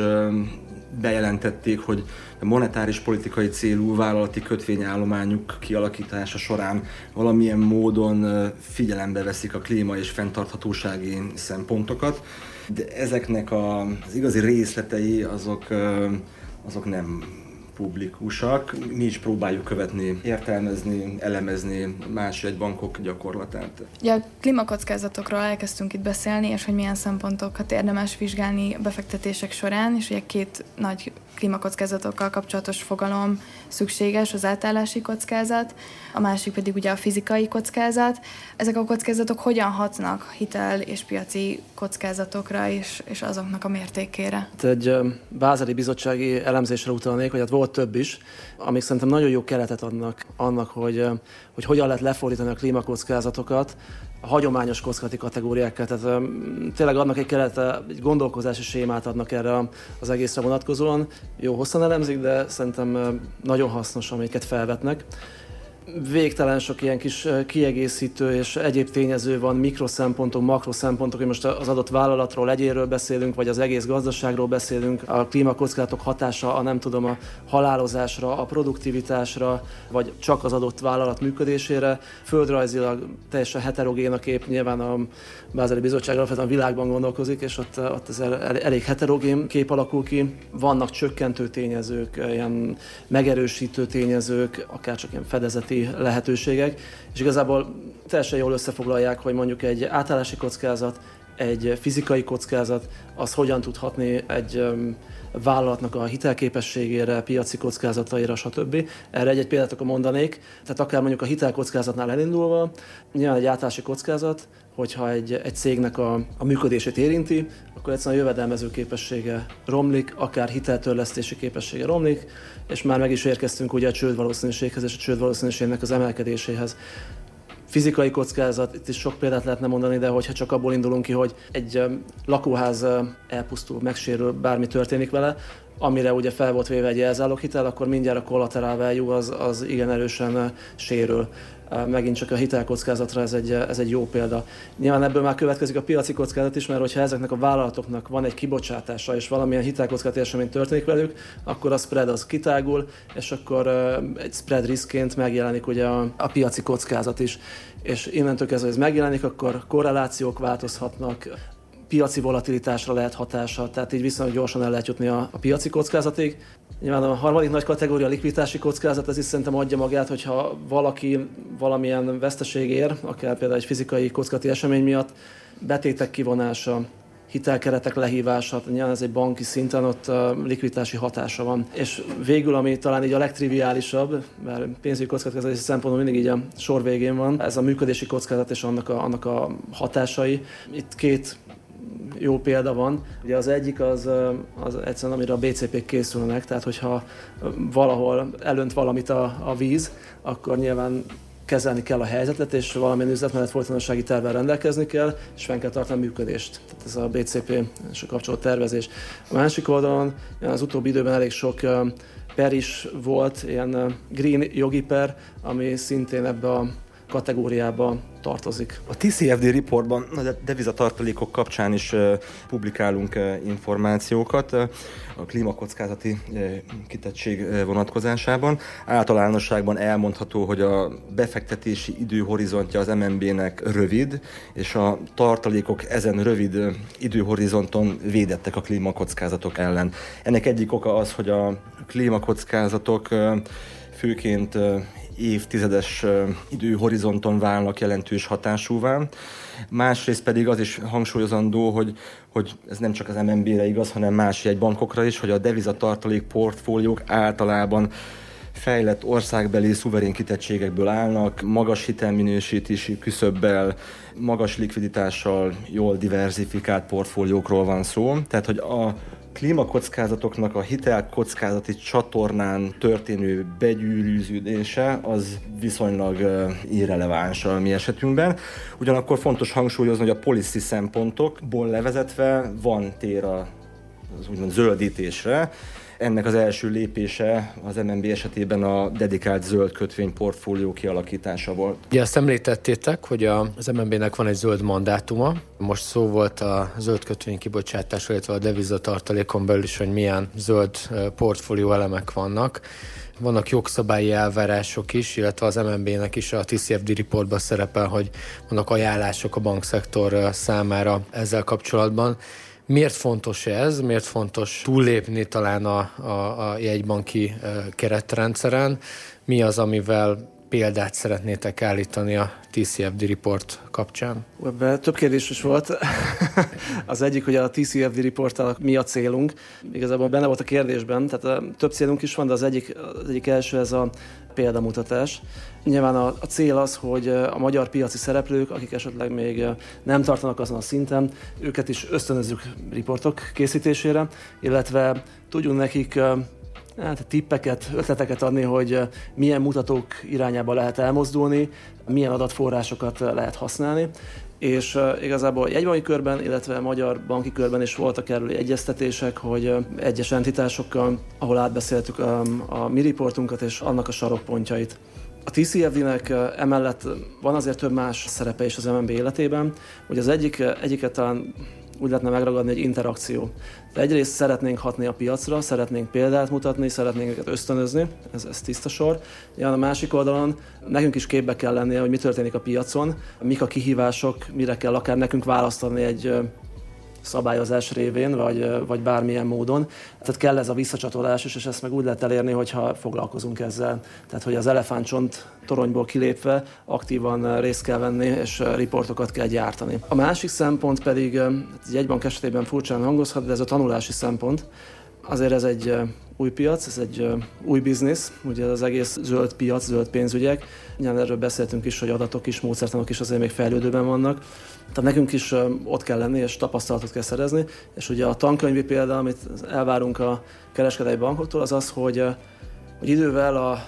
bejelentették, hogy a monetáris politikai célú vállalati kötvényállományuk kialakítása során valamilyen módon figyelembe veszik a klíma és fenntarthatósági szempontokat, de ezeknek az igazi részletei azok, azok nem publikusak. Mi is próbáljuk követni, értelmezni, elemezni más egy bankok gyakorlatát. Ja, a klímakockázatokról elkezdtünk itt beszélni, és hogy milyen szempontokat érdemes vizsgálni befektetések során, és ugye két nagy klímakockázatokkal kapcsolatos fogalom szükséges, az átállási kockázat, a másik pedig ugye a fizikai kockázat. Ezek a kockázatok hogyan hatnak hitel és piaci kockázatokra és, és azoknak a mértékére? Egy bázeli bizottsági elemzésre utalnék, hogy hát volt több is, amik szerintem nagyon jó keretet adnak annak, hogy, hogy hogyan lehet lefordítani a klímakockázatokat hagyományos kockázati kategóriákkal. Tehát tényleg adnak egy kerete, egy gondolkozási sémát adnak erre az egészre vonatkozóan. Jó hosszan elemzik, de szerintem nagyon hasznos, amiket felvetnek végtelen sok ilyen kis kiegészítő és egyéb tényező van, mikroszempontok, makroszempontok, hogy most az adott vállalatról, egyéről beszélünk, vagy az egész gazdaságról beszélünk, a klímakockázatok hatása a nem tudom, a halálozásra, a produktivitásra, vagy csak az adott vállalat működésére. Földrajzilag teljesen heterogén a kép, nyilván a Bázeli Bizottság alapvetően a világban gondolkozik, és ott, ott ez elég heterogén kép alakul ki. Vannak csökkentő tényezők, ilyen megerősítő tényezők, akár csak ilyen fedezeti lehetőségek, és igazából teljesen jól összefoglalják, hogy mondjuk egy átállási kockázat, egy fizikai kockázat, az hogyan tudhatni egy vállalatnak a hitelképességére, piaci kockázataira, stb. Erre egy-egy példát akkor mondanék. Tehát akár mondjuk a hitelkockázatnál elindulva, nyilván egy átállási kockázat, hogyha egy, egy cégnek a, a működését érinti, akkor egyszerűen a jövedelmező képessége romlik, akár hiteltörlesztési képessége romlik, és már meg is érkeztünk ugye a csőd valószínűséghez és a csőd valószínűségnek az emelkedéséhez. Fizikai kockázat, itt is sok példát lehetne mondani, de hogyha csak abból indulunk ki, hogy egy lakóház elpusztul, megsérül, bármi történik vele, amire ugye fel volt véve egy jelzáloghitel, akkor mindjárt a collateral value az, az igen erősen sérül megint csak a hitelkockázatra ez egy, ez egy jó példa. Nyilván ebből már következik a piaci kockázat is, mert hogyha ezeknek a vállalatoknak van egy kibocsátása, és valamilyen hitelkockázati esemény történik velük, akkor a spread az kitágul, és akkor egy spread riskként megjelenik ugye a, a piaci kockázat is. És innentől kezdve ez megjelenik, akkor korrelációk változhatnak, piaci volatilitásra lehet hatása, tehát így viszonylag gyorsan el lehet jutni a, a piaci kockázatig. Nyilván a harmadik nagy kategória a likviditási kockázat, ez is szerintem adja magát, hogyha valaki valamilyen veszteség ér, akár például egy fizikai kockázati esemény miatt, betétek kivonása, hitelkeretek lehívása, nyilván ez egy banki szinten ott likviditási hatása van. És végül, ami talán így a legtriviálisabb, mert pénzügyi kockázatási szempontból mindig így a sor végén van, ez a működési kockázat és annak a, annak a hatásai. Itt két jó példa van. Ugye az egyik az, az egyszerűen, amire a BCP-k készülnek, tehát hogyha valahol elönt valamit a, a víz, akkor nyilván kezelni kell a helyzetet, és valamilyen üzletmenet folytonossági tervvel rendelkezni kell, és fenn kell tartani a működést. Tehát ez a BCP és a kapcsolat tervezés. A másik oldalon az utóbbi időben elég sok per is volt, ilyen green jogi per, ami szintén ebbe a kategóriába tartozik. A TCFD reportban a devizatartalékok kapcsán is publikálunk információkat a klímakockázati kitettség vonatkozásában. Általánosságban elmondható, hogy a befektetési időhorizontja az MNB-nek rövid, és a tartalékok ezen rövid időhorizonton védettek a klímakockázatok ellen. Ennek egyik oka az, hogy a klímakockázatok főként évtizedes időhorizonton válnak jelentős hatásúvá. Másrészt pedig az is hangsúlyozandó, hogy, hogy ez nem csak az MNB-re igaz, hanem más bankokra is, hogy a devizatartalék portfóliók általában fejlett országbeli szuverén kitettségekből állnak, magas hitelminősítési küszöbbel, magas likviditással, jól diversifikált portfóliókról van szó. Tehát, hogy a klímakockázatoknak a hitelkockázati csatornán történő begyűrűződése az viszonylag irreleváns a mi esetünkben. Ugyanakkor fontos hangsúlyozni, hogy a policy szempontokból levezetve van tér az úgymond zöldítésre, ennek az első lépése az MNB esetében a dedikált zöld kötvény portfólió kialakítása volt. Ugye azt említettétek, hogy az MNB-nek van egy zöld mandátuma. Most szó volt a zöld kötvény kibocsátásról, illetve a devizatartalékon belül is, hogy milyen zöld portfólió elemek vannak vannak jogszabályi elvárások is, illetve az MNB-nek is a TCFD reportban szerepel, hogy vannak ajánlások a bankszektor számára ezzel kapcsolatban. Miért fontos ez? Miért fontos túllépni talán a, a, a jegybanki keretrendszeren? Mi az, amivel példát szeretnétek állítani a TCFD report kapcsán? Ebben több kérdés is volt. az egyik, hogy a TCFD reporttal mi a célunk. Igazából benne volt a kérdésben, tehát több célunk is van, de az egyik, az egyik első ez a példamutatás. Nyilván a, a cél az, hogy a magyar piaci szereplők, akik esetleg még nem tartanak azon a szinten, őket is ösztönözzük riportok készítésére, illetve tudjunk nekik hát, tippeket, ötleteket adni, hogy milyen mutatók irányába lehet elmozdulni, milyen adatforrásokat lehet használni, és uh, igazából jegybanki körben, illetve magyar banki körben is voltak erről egyeztetések, hogy egyes entitásokkal, ahol átbeszéltük um, a mi riportunkat és annak a sarokpontjait. A TCFD-nek emellett van azért több más szerepe is az MNB életében, hogy az egyik, egyiket talán úgy lehetne megragadni egy interakció. De egyrészt szeretnénk hatni a piacra, szeretnénk példát mutatni, szeretnénk őket ösztönözni, ez, ez tiszta sor. Ja, a másik oldalon nekünk is képbe kell lennie, hogy mi történik a piacon, mik a kihívások, mire kell akár nekünk választani egy szabályozás révén, vagy, vagy bármilyen módon. Tehát kell ez a visszacsatolás is, és ezt meg úgy lehet elérni, hogyha foglalkozunk ezzel. Tehát, hogy az elefántcsont toronyból kilépve aktívan részt kell venni, és riportokat kell gyártani. A másik szempont pedig, egy jegybank esetében furcsán hangozhat, de ez a tanulási szempont. Azért ez egy új piac, ez egy új biznisz, ugye az egész zöld piac, zöld pénzügyek. Nyilván erről beszéltünk is, hogy adatok is, módszertanok is azért még fejlődőben vannak. Tehát nekünk is ott kell lenni, és tapasztalatot kell szerezni. És ugye a tankönyvi példa, amit elvárunk a kereskedelmi bankoktól, az az, hogy, hogy idővel a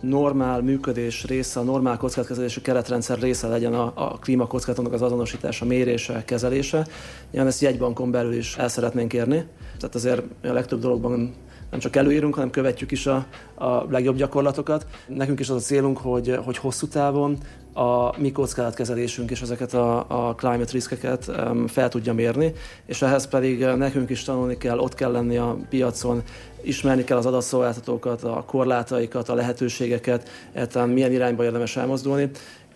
normál működés része, a normál kockázatkezelési keretrendszer része legyen a, a klímakockázatnak az azonosítása, mérése, kezelése. Ilyen ezt jegybankon belül is el szeretnénk érni. Tehát azért a legtöbb dologban nem csak előírunk, hanem követjük is a, a legjobb gyakorlatokat. Nekünk is az a célunk, hogy, hogy hosszú távon a mi kockázatkezelésünk és ezeket a, a climate riskeket um, fel tudja mérni, és ehhez pedig nekünk is tanulni kell, ott kell lenni a piacon, ismerni kell az adatszolgáltatókat, a korlátaikat, a lehetőségeket, egyáltalán milyen irányba érdemes elmozdulni,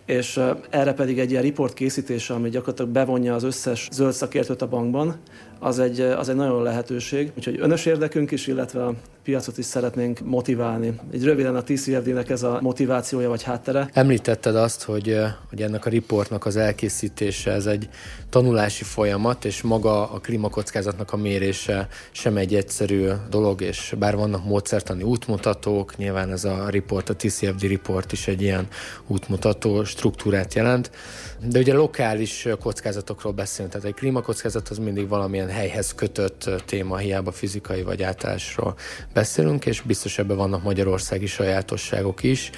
és erre pedig egy ilyen report készítése, ami gyakorlatilag bevonja az összes zöld szakértőt a bankban, az egy, az egy nagyon lehetőség. Úgyhogy önös érdekünk is, illetve piacot is szeretnénk motiválni. Egy röviden a TCFD-nek ez a motivációja vagy háttere. Említetted azt, hogy, hogy ennek a riportnak az elkészítése ez egy tanulási folyamat, és maga a klímakockázatnak a mérése sem egy egyszerű dolog, és bár vannak módszertani útmutatók, nyilván ez a report, a TCFD report is egy ilyen útmutató struktúrát jelent, de ugye lokális kockázatokról beszélünk, tehát egy klímakockázat az mindig valamilyen helyhez kötött téma, hiába fizikai vagy általásról beszélünk, és biztos ebben vannak magyarországi sajátosságok is,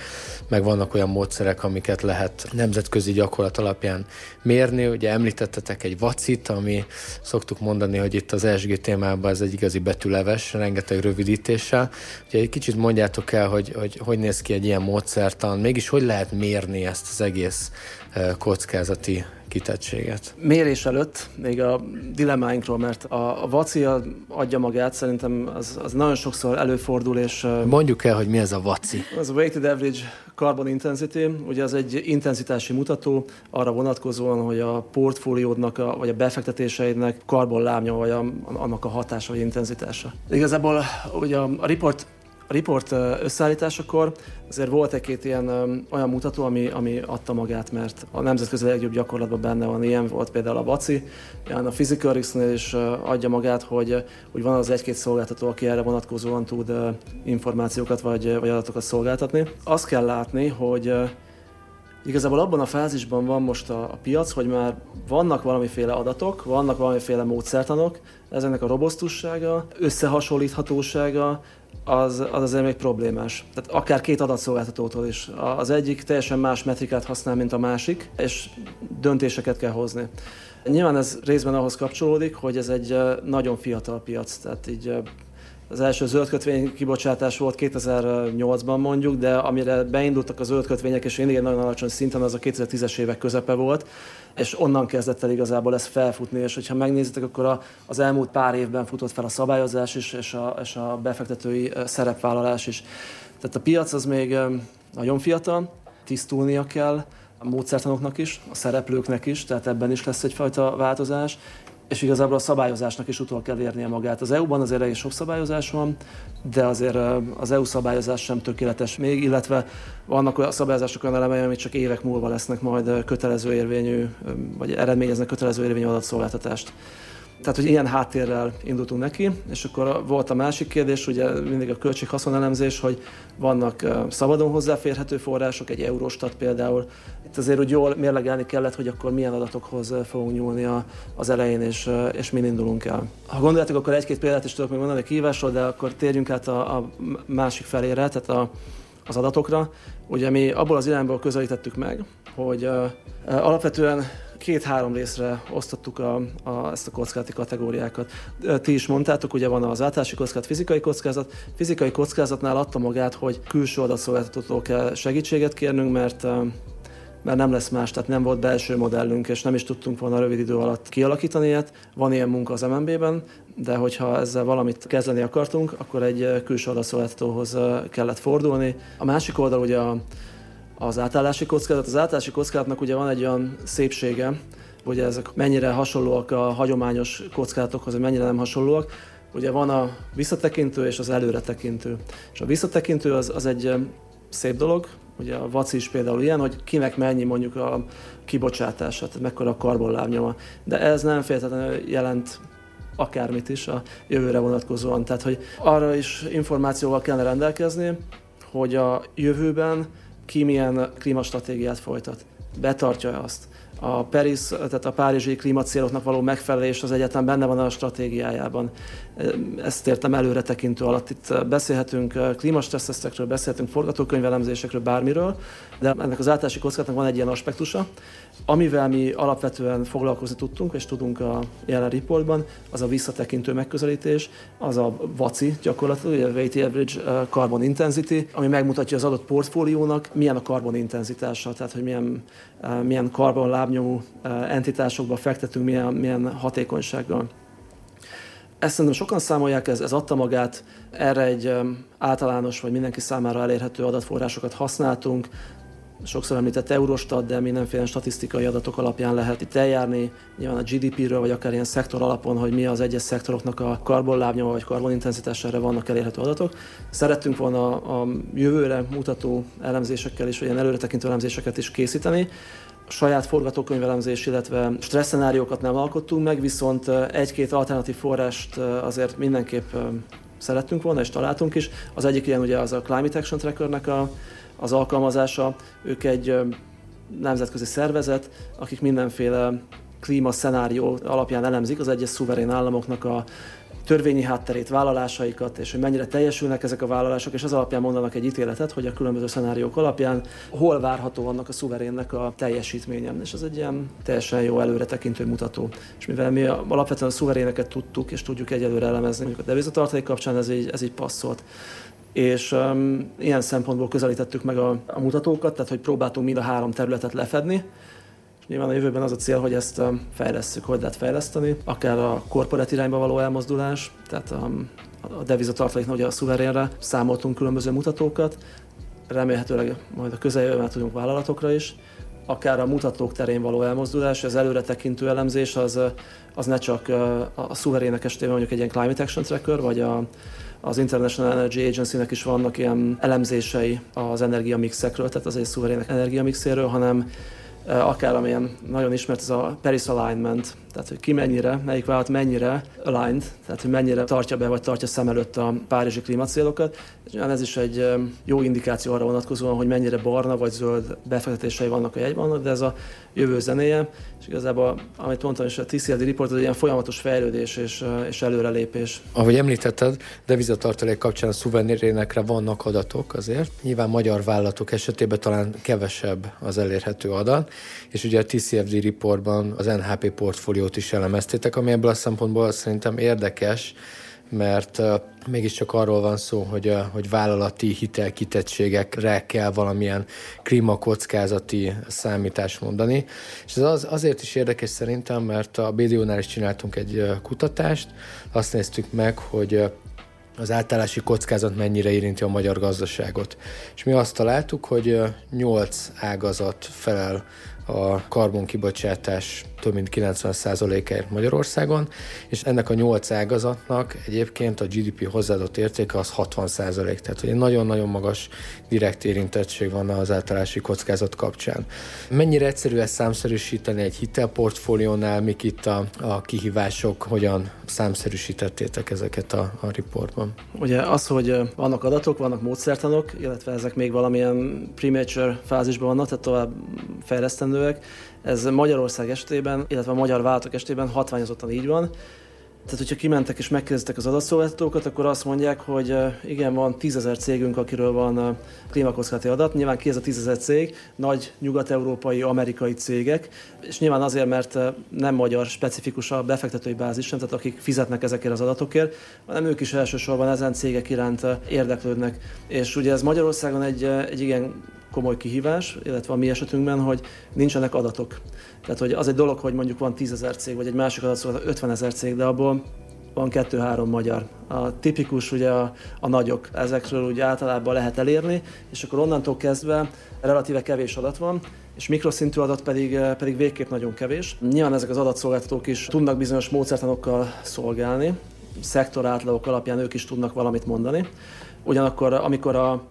meg vannak olyan módszerek, amiket lehet nemzetközi gyakorlat alapján mérni. Ugye említettetek egy vacit, ami szoktuk mondani, hogy itt az ESG témában ez egy igazi betűleves, rengeteg rövidítéssel. Ugye egy kicsit mondjátok el, hogy, hogy hogy néz ki egy ilyen módszertan, mégis hogy lehet mérni ezt az egész kockázati kitettséget. Mérés előtt még a dilemmáinkról, mert a, a vaci adja magát, szerintem az, az nagyon sokszor előfordul, és... Mondjuk el, hogy mi ez a vaci. Az a Weighted Average Carbon Intensity, ugye az egy intenzitási mutató arra vonatkozóan, hogy a portfóliódnak, a, vagy a befektetéseidnek karbonlábnya, vagy a, annak a hatása, vagy intenzitása. Igazából ugye a, a report a report összeállításakor azért volt egy-két ilyen olyan mutató, ami, ami adta magát, mert a nemzetközi legjobb gyakorlatban benne van, ilyen volt például a VACI, ilyen a Physical risk is adja magát, hogy, hogy van az egy-két szolgáltató, aki erre vonatkozóan tud információkat vagy, vagy adatokat szolgáltatni. Azt kell látni, hogy Igazából abban a fázisban van most a, a piac, hogy már vannak valamiféle adatok, vannak valamiféle módszertanok, ezeknek a robosztussága, összehasonlíthatósága, az, az azért még problémás. Tehát akár két adatszolgáltatótól is. Az egyik teljesen más metrikát használ, mint a másik, és döntéseket kell hozni. Nyilván ez részben ahhoz kapcsolódik, hogy ez egy nagyon fiatal piac, tehát így az első zöld kötvény kibocsátás volt 2008-ban mondjuk, de amire beindultak a zöld kötvények, és mindig egy nagyon alacsony szinten, az a 2010-es évek közepe volt, és onnan kezdett el igazából ez felfutni, és hogyha megnézitek, akkor a, az elmúlt pár évben futott fel a szabályozás is, és a, és a befektetői szerepvállalás is. Tehát a piac az még nagyon fiatal, tisztulnia kell, a módszertanoknak is, a szereplőknek is, tehát ebben is lesz egyfajta változás, és igazából a szabályozásnak is utol kell érnie magát. Az EU-ban azért elég sok szabályozás van, de azért az EU szabályozás sem tökéletes még, illetve vannak olyan szabályozások olyan elemei, amik csak évek múlva lesznek majd kötelező érvényű, vagy eredményeznek kötelező érvényű adatszolgáltatást. Tehát, hogy ilyen háttérrel indultunk neki, és akkor volt a másik kérdés, ugye mindig a költség-haszonelemzés, hogy vannak szabadon hozzáférhető források, egy Eurostat például. Itt azért úgy jól mérlegelni kellett, hogy akkor milyen adatokhoz fogunk nyúlni az elején, és, és min indulunk el. Ha gondoljátok, akkor egy-két példát is tudok még mondani a kihívásról, de akkor térjünk át a, a másik felére, tehát a, az adatokra. Ugye mi abból az irányból közelítettük meg, hogy uh, alapvetően két-három részre osztottuk a, a, ezt a kockázati kategóriákat. Ti is mondtátok, ugye van az általási kockázat, fizikai kockázat. Fizikai kockázatnál adta magát, hogy külső adatszolgáltatótól kell segítséget kérnünk, mert mert nem lesz más, tehát nem volt belső modellünk, és nem is tudtunk volna rövid idő alatt kialakítani ilyet. Van ilyen munka az MNB-ben, de hogyha ezzel valamit kezdeni akartunk, akkor egy külső adatszolgáltatóhoz kellett fordulni. A másik oldal ugye a az átállási kockázat. Az átállási kockázatnak ugye van egy olyan szépsége, hogy ezek mennyire hasonlóak a hagyományos kockázatokhoz, vagy mennyire nem hasonlóak. Ugye van a visszatekintő és az előretekintő. És a visszatekintő az, az egy szép dolog, ugye a vaci is például ilyen, hogy kinek mennyi mondjuk a kibocsátása, tehát mekkora a karbonlábnyoma. De ez nem feltétlenül jelent akármit is a jövőre vonatkozóan. Tehát, hogy arra is információval kellene rendelkezni, hogy a jövőben ki milyen klímastratégiát folytat. Betartja azt. a Paris, tehát a párizsi klímacéloknak való megfelelés az egyetem benne van a stratégiájában. Ezt értem előre tekintő alatt. Itt beszélhetünk klímastresszesztekről, beszélhetünk forgatókönyvelemzésekről, bármiről, de ennek az általási kockázatnak van egy ilyen aspektusa, amivel mi alapvetően foglalkozni tudtunk, és tudunk a jelen reportban, az a visszatekintő megközelítés, az a VACI gyakorlatilag, a Weighted Average Carbon Intensity, ami megmutatja az adott portfóliónak, milyen a karbon intenzitása, tehát hogy milyen, milyen karbon lábnyomú entitásokba fektetünk, milyen, milyen hatékonysággal. Ezt szerintem sokan számolják, ez, ez adta magát, erre egy általános vagy mindenki számára elérhető adatforrásokat használtunk, sokszor említett Eurostat, de mindenféle statisztikai adatok alapján lehet itt eljárni, nyilván a GDP-ről, vagy akár ilyen szektor alapon, hogy mi az egyes szektoroknak a karbonlábnyoma vagy karbonintenzitására vannak elérhető adatok. Szerettünk volna a jövőre mutató elemzésekkel és ilyen előretekintő elemzéseket is készíteni, saját forgatókönyvelemzés, illetve stresszenáriókat nem alkottunk meg, viszont egy-két alternatív forrást azért mindenképp szerettünk volna, és találtunk is. Az egyik ilyen ugye az a Climate Action Trackernek a, az alkalmazása. Ők egy nemzetközi szervezet, akik mindenféle klímaszenárió alapján elemzik az egyes szuverén államoknak a törvényi hátterét, vállalásaikat, és hogy mennyire teljesülnek ezek a vállalások, és az alapján mondanak egy ítéletet, hogy a különböző szenáriók alapján hol várható annak a szuverénnek a teljesítménye. És ez egy ilyen teljesen jó előretekintő mutató. És mivel mi alapvetően a szuveréneket tudtuk, és tudjuk egyelőre elemezni, mondjuk a devizatartalék kapcsán ez így, ez így passzolt és um, ilyen szempontból közelítettük meg a, a mutatókat, tehát hogy próbáltunk mind a három területet lefedni, Nyilván a jövőben az a cél, hogy ezt fejlesszük, hogy lehet fejleszteni, akár a korporát irányba való elmozdulás, tehát a, a devizatartaléknak ugye a szuverénre számoltunk különböző mutatókat, remélhetőleg majd a közeljövőben tudunk vállalatokra is, akár a mutatók terén való elmozdulás, az előre tekintő elemzés az, az ne csak a szuverének estében mondjuk egy ilyen Climate Action Tracker, vagy a, az International Energy Agency-nek is vannak ilyen elemzései az energiamixekről, tehát az egy szuverének energiamixéről, hanem akár amilyen nagyon ismert, ez a Paris Alignment, tehát hogy ki mennyire, melyik vállalat mennyire aligned, tehát hogy mennyire tartja be vagy tartja szem előtt a párizsi klímacélokat. És ez is egy jó indikáció arra vonatkozóan, hogy mennyire barna vagy zöld befektetései vannak a jegyban, de ez a jövő zenéje, és igazából, amit mondtam is, a TCLD report egy ilyen folyamatos fejlődés és, és előrelépés. Ahogy említetted, devizatartalék kapcsán a szuvenírénekre vannak adatok azért. Nyilván magyar vállalatok esetében talán kevesebb az elérhető adat, és ugye a TCFD reportban az NHP portfóliót is elemeztétek, ami ebből a szempontból szerintem érdekes, mert uh, mégiscsak arról van szó, hogy, uh, hogy vállalati hitelkitettségekre kell valamilyen klímakockázati számítást mondani. És ez az, azért is érdekes szerintem, mert a BDO-nál is csináltunk egy kutatást, azt néztük meg, hogy az átállási kockázat mennyire érinti a magyar gazdaságot. És mi azt találtuk, hogy 8 ágazat felel a karbonkibocsátás több mint 90%-ért Magyarországon, és ennek a 8 ágazatnak egyébként a GDP hozzáadott értéke az 60%, tehát hogy nagyon-nagyon magas direkt érintettség van az általási kockázat kapcsán. Mennyire egyszerű ezt számszerűsíteni egy hitelportfóliónál, mik itt a, a kihívások, hogyan számszerűsítettétek ezeket a, a riportban? Ugye az, hogy vannak adatok, vannak módszertanok, illetve ezek még valamilyen premature fázisban vannak, tehát tovább fejlesztendőek, ez Magyarország esetében, illetve a magyar vállalatok esetében hatványozottan így van. Tehát, hogyha kimentek és megkérdeztek az adatszolgáltatókat, akkor azt mondják, hogy igen, van tízezer cégünk, akiről van klímakockázati adat. Nyilván ki ez a tízezer cég? Nagy nyugat-európai, amerikai cégek, és nyilván azért, mert nem magyar specifikus a befektetői bázis tehát akik fizetnek ezekért az adatokért, hanem ők is elsősorban ezen cégek iránt érdeklődnek. És ugye ez Magyarországon egy, egy igen komoly kihívás, illetve a mi esetünkben, hogy nincsenek adatok. Tehát, hogy az egy dolog, hogy mondjuk van 10 ezer cég, vagy egy másik adat 50 ezer cég, de abból van kettő-három magyar. A tipikus ugye a, a nagyok, ezekről ugye általában lehet elérni, és akkor onnantól kezdve relatíve kevés adat van, és mikroszintű adat pedig, pedig végképp nagyon kevés. Nyilván ezek az adatszolgáltatók is tudnak bizonyos módszertanokkal szolgálni, szektorátlagok alapján ők is tudnak valamit mondani. Ugyanakkor, amikor a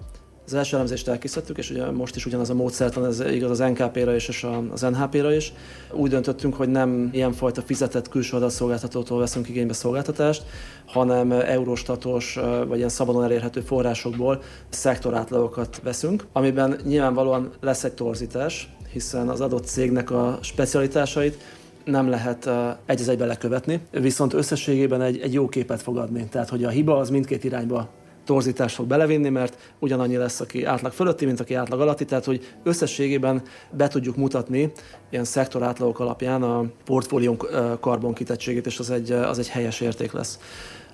az első elemzést elkészítettük, és ugye most is ugyanaz a módszertan, ez igaz az NKP-ra is, és az NHP-ra is. Úgy döntöttünk, hogy nem ilyenfajta fizetett külső adatszolgáltatótól veszünk igénybe szolgáltatást, hanem eurostatos vagy ilyen szabadon elérhető forrásokból szektorátlagokat veszünk, amiben nyilvánvalóan lesz egy torzítás, hiszen az adott cégnek a specialitásait nem lehet egy az egybe lekövetni, viszont összességében egy, egy jó képet fog adni. Tehát, hogy a hiba az mindkét irányba torzítást fog belevinni, mert ugyanannyi lesz, aki átlag fölötti, mint aki átlag alatti, tehát hogy összességében be tudjuk mutatni ilyen szektorátlagok alapján a portfóliónk karbonkitettségét, és az egy, az egy helyes érték lesz.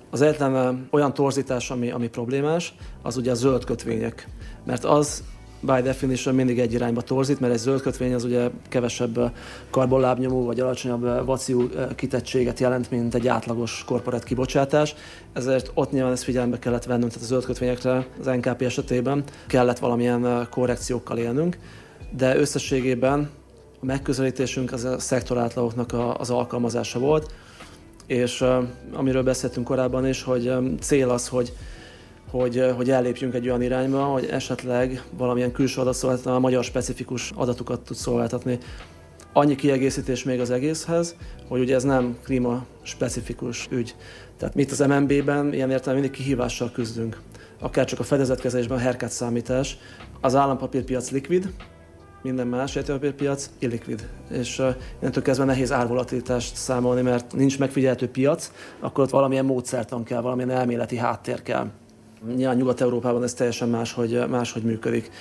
Az egyetlen olyan torzítás, ami, ami problémás, az ugye a zöld kötvények. Mert az by definition mindig egy irányba torzít, mert egy zöld kötvény az ugye kevesebb karbonlábnyomó vagy alacsonyabb vaciú kitettséget jelent, mint egy átlagos korporát kibocsátás. Ezért ott nyilván ezt figyelembe kellett vennünk, tehát a zöld kötvényekre az NKP esetében kellett valamilyen korrekciókkal élnünk, de összességében a megközelítésünk az a szektorátlagoknak az alkalmazása volt, és amiről beszéltünk korábban is, hogy cél az, hogy hogy, hogy ellépjünk egy olyan irányba, hogy esetleg valamilyen külső adatszolgáltató magyar specifikus adatokat tud szolgáltatni. Annyi kiegészítés még az egészhez, hogy ugye ez nem klíma specifikus ügy. Tehát mit az MNB-ben ilyen értelemben mindig kihívással küzdünk. Akár csak a fedezetkezelésben a herkát számítás. Az állampapírpiac likvid, minden más értékpapírpiac illikvid. És uh, innentől kezdve nehéz árvolatilitást számolni, mert nincs megfigyelhető piac, akkor ott valamilyen módszertan kell, valamilyen elméleti háttér kell. Nyilván Nyugat-Európában ez teljesen máshogy, máshogy működik.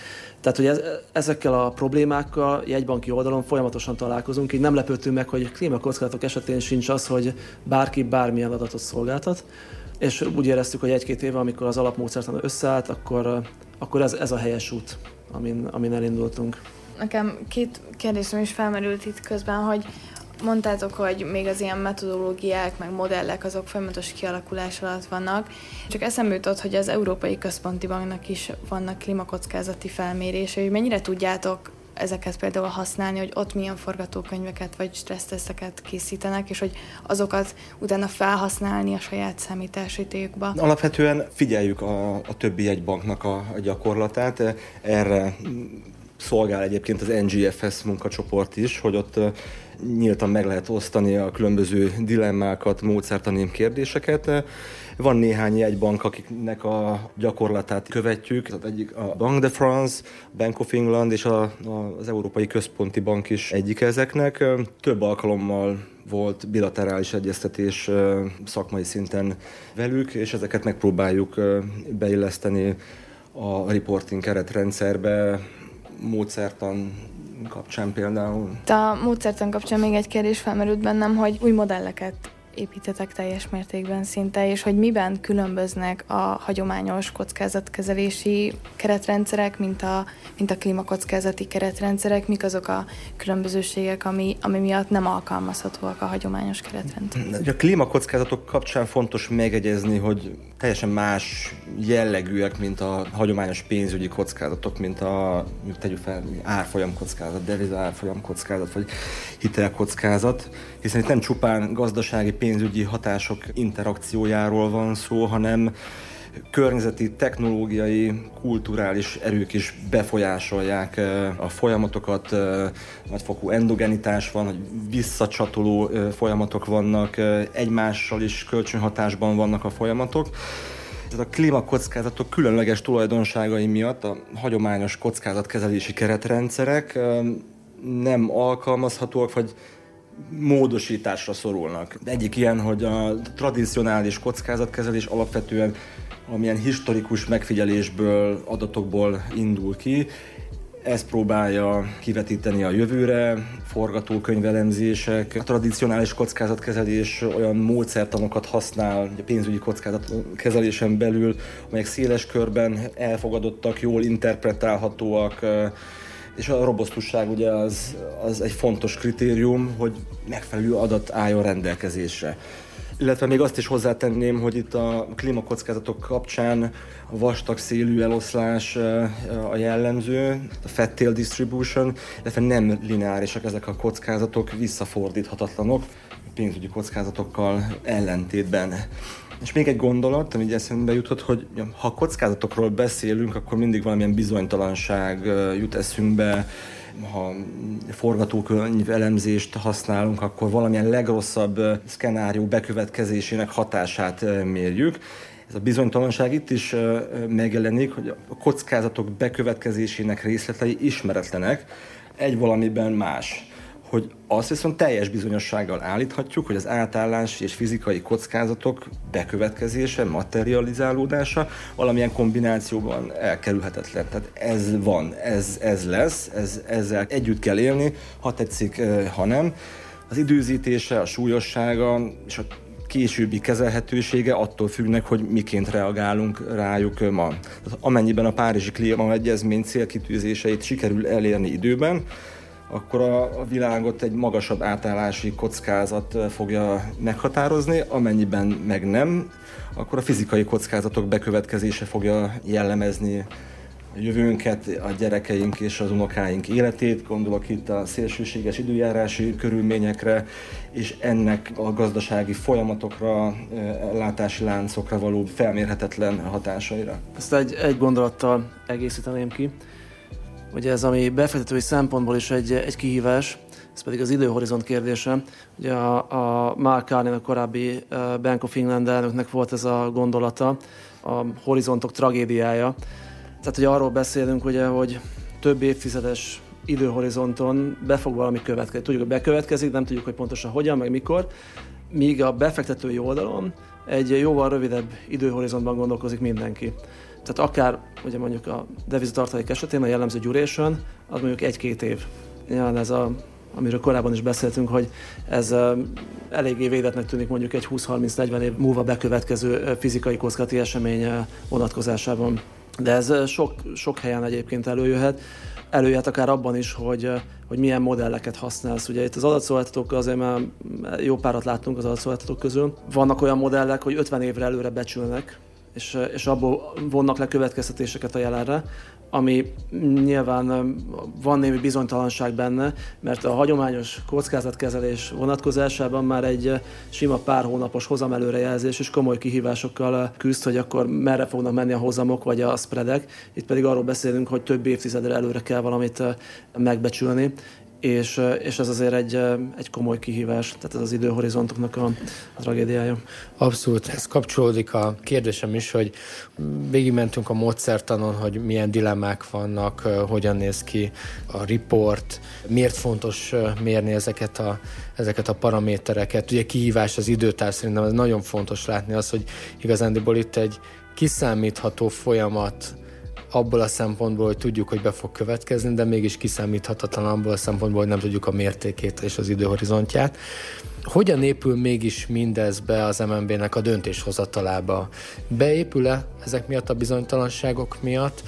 Tehát, hogy ez, ezekkel a problémákkal jegybanki oldalon folyamatosan találkozunk, így nem lepődtünk meg, hogy klímakockázatok esetén sincs az, hogy bárki bármilyen adatot szolgáltat, és úgy éreztük, hogy egy-két éve, amikor az alapmódszertan összeállt, akkor, akkor ez, ez a helyes út, amin, amin elindultunk. Nekem két kérdésem is felmerült itt közben, hogy Mondtátok, hogy még az ilyen metodológiák, meg modellek, azok folyamatos kialakulás alatt vannak. Csak eszembe jutott, hogy az Európai Központi Banknak is vannak klímakockázati felmérései, hogy mennyire tudjátok ezeket például használni, hogy ott milyen forgatókönyveket vagy stresszteszeket készítenek, és hogy azokat utána felhasználni a saját számításítékba. Alapvetően figyeljük a, a többi jegybanknak a, a gyakorlatát. Erre szolgál egyébként az NGFS munkacsoport is, hogy ott nyíltan meg lehet osztani a különböző dilemmákat, módszertani kérdéseket. Van néhány jegybank, akiknek a gyakorlatát követjük. Az egyik a Bank de France, Bank of England és a, a, az Európai Központi Bank is egyik ezeknek. Több alkalommal volt bilaterális egyeztetés szakmai szinten velük, és ezeket megpróbáljuk beilleszteni a reporting keretrendszerbe, módszertan kapcsán például? A módszertan kapcsán még egy kérdés felmerült bennem, hogy új modelleket építetek teljes mértékben szinte, és hogy miben különböznek a hagyományos kockázatkezelési keretrendszerek, mint a, mint a klímakockázati keretrendszerek, mik azok a különbözőségek, ami, ami miatt nem alkalmazhatóak a hagyományos keretrendszerek. A klímakockázatok kapcsán fontos megegyezni, hogy teljesen más jellegűek, mint a hagyományos pénzügyi kockázatok, mint a, tegyük fel, árfolyam kockázat, deviza árfolyam kockázat, vagy hitelkockázat, hiszen itt nem csupán gazdasági pénzügyi hatások interakciójáról van szó, hanem környezeti, technológiai, kulturális erők is befolyásolják a folyamatokat, nagyfokú endogenitás van, hogy visszacsatoló folyamatok vannak, egymással is kölcsönhatásban vannak a folyamatok. Ez a klímakockázatok különleges tulajdonságai miatt a hagyományos kockázatkezelési keretrendszerek nem alkalmazhatóak, vagy módosításra szorulnak. Egyik ilyen, hogy a tradicionális kockázatkezelés alapvetően amilyen historikus megfigyelésből, adatokból indul ki, ezt próbálja kivetíteni a jövőre, forgatókönyvelemzések, a tradicionális kockázatkezelés olyan módszertanokat használ a pénzügyi kockázatkezelésen belül, amelyek széles körben elfogadottak, jól interpretálhatóak, és a robosztusság ugye az, az egy fontos kritérium, hogy megfelelő adat álljon rendelkezésre. Illetve még azt is hozzátenném, hogy itt a klímakockázatok kapcsán a vastag szélű eloszlás a jellemző, a fat tail distribution, illetve nem lineárisak ezek a kockázatok, visszafordíthatatlanok, pénzügyi kockázatokkal ellentétben. És még egy gondolat, ami eszembe jutott, hogy ha kockázatokról beszélünk, akkor mindig valamilyen bizonytalanság jut eszünkbe, ha forgatókönyv elemzést használunk, akkor valamilyen legrosszabb szkenárió bekövetkezésének hatását mérjük. Ez a bizonytalanság itt is megjelenik, hogy a kockázatok bekövetkezésének részletei ismeretlenek, Egy valamiben más hogy azt viszont teljes bizonyossággal állíthatjuk, hogy az átállási és fizikai kockázatok bekövetkezése, materializálódása valamilyen kombinációban elkerülhetetlen. Tehát ez van, ez, ez lesz, ez, ezzel együtt kell élni, ha tetszik, ha nem. Az időzítése, a súlyossága és a későbbi kezelhetősége attól függnek, hogy miként reagálunk rájuk ma. Tehát amennyiben a Párizsi Klímaegyezmény célkitűzéseit sikerül elérni időben, akkor a, világot egy magasabb átállási kockázat fogja meghatározni, amennyiben meg nem, akkor a fizikai kockázatok bekövetkezése fogja jellemezni a jövőnket, a gyerekeink és az unokáink életét, gondolok itt a szélsőséges időjárási körülményekre, és ennek a gazdasági folyamatokra, ellátási láncokra való felmérhetetlen hatásaira. Ezt egy, egy gondolattal egészíteném ki. Ugye ez, ami befektetői szempontból is egy, egy kihívás, ez pedig az időhorizont kérdése. Ugye a, a Mark Carney, a korábbi Bank of England elnöknek volt ez a gondolata, a horizontok tragédiája. Tehát, hogy arról beszélünk, ugye, hogy több évtizedes időhorizonton be fog valami következni. Tudjuk, hogy bekövetkezik, nem tudjuk, hogy pontosan hogyan, meg mikor, míg a befektetői oldalon egy jóval rövidebb időhorizontban gondolkozik mindenki. Tehát akár ugye mondjuk a devizatartalék esetén a jellemző duration, az mondjuk egy-két év. Nyilván ez a amiről korábban is beszéltünk, hogy ez eléggé védetnek tűnik mondjuk egy 20-30-40 év múlva bekövetkező fizikai kockázati esemény vonatkozásában. De ez sok, sok helyen egyébként előjöhet. Előjöhet akár abban is, hogy, hogy milyen modelleket használsz. Ugye itt az adatszolgáltatók azért már jó párat láttunk az adatszolgáltatók közül. Vannak olyan modellek, hogy 50 évre előre becsülnek, és, és abból vonnak le következtetéseket a jelenre, ami nyilván van némi bizonytalanság benne, mert a hagyományos kockázatkezelés vonatkozásában már egy sima pár hónapos hozamelőrejelzés és komoly kihívásokkal küzd, hogy akkor merre fognak menni a hozamok vagy a spreadek. Itt pedig arról beszélünk, hogy több évtizedre előre kell valamit megbecsülni, és, és ez azért egy, egy komoly kihívás, tehát ez az időhorizontoknak a, a tragédiája. Abszolút, ez kapcsolódik a kérdésem is, hogy végigmentünk a módszertanon, hogy milyen dilemmák vannak, hogyan néz ki a report, miért fontos mérni ezeket a, ezeket a paramétereket. Ugye kihívás az időtár, szerintem ez nagyon fontos látni az, hogy igazándiból itt egy kiszámítható folyamat abból a szempontból, hogy tudjuk, hogy be fog következni, de mégis kiszámíthatatlan abból a szempontból, hogy nem tudjuk a mértékét és az időhorizontját. Hogyan épül mégis mindez be az MNB-nek a döntéshozatalába? Beépül-e ezek miatt a bizonytalanságok miatt,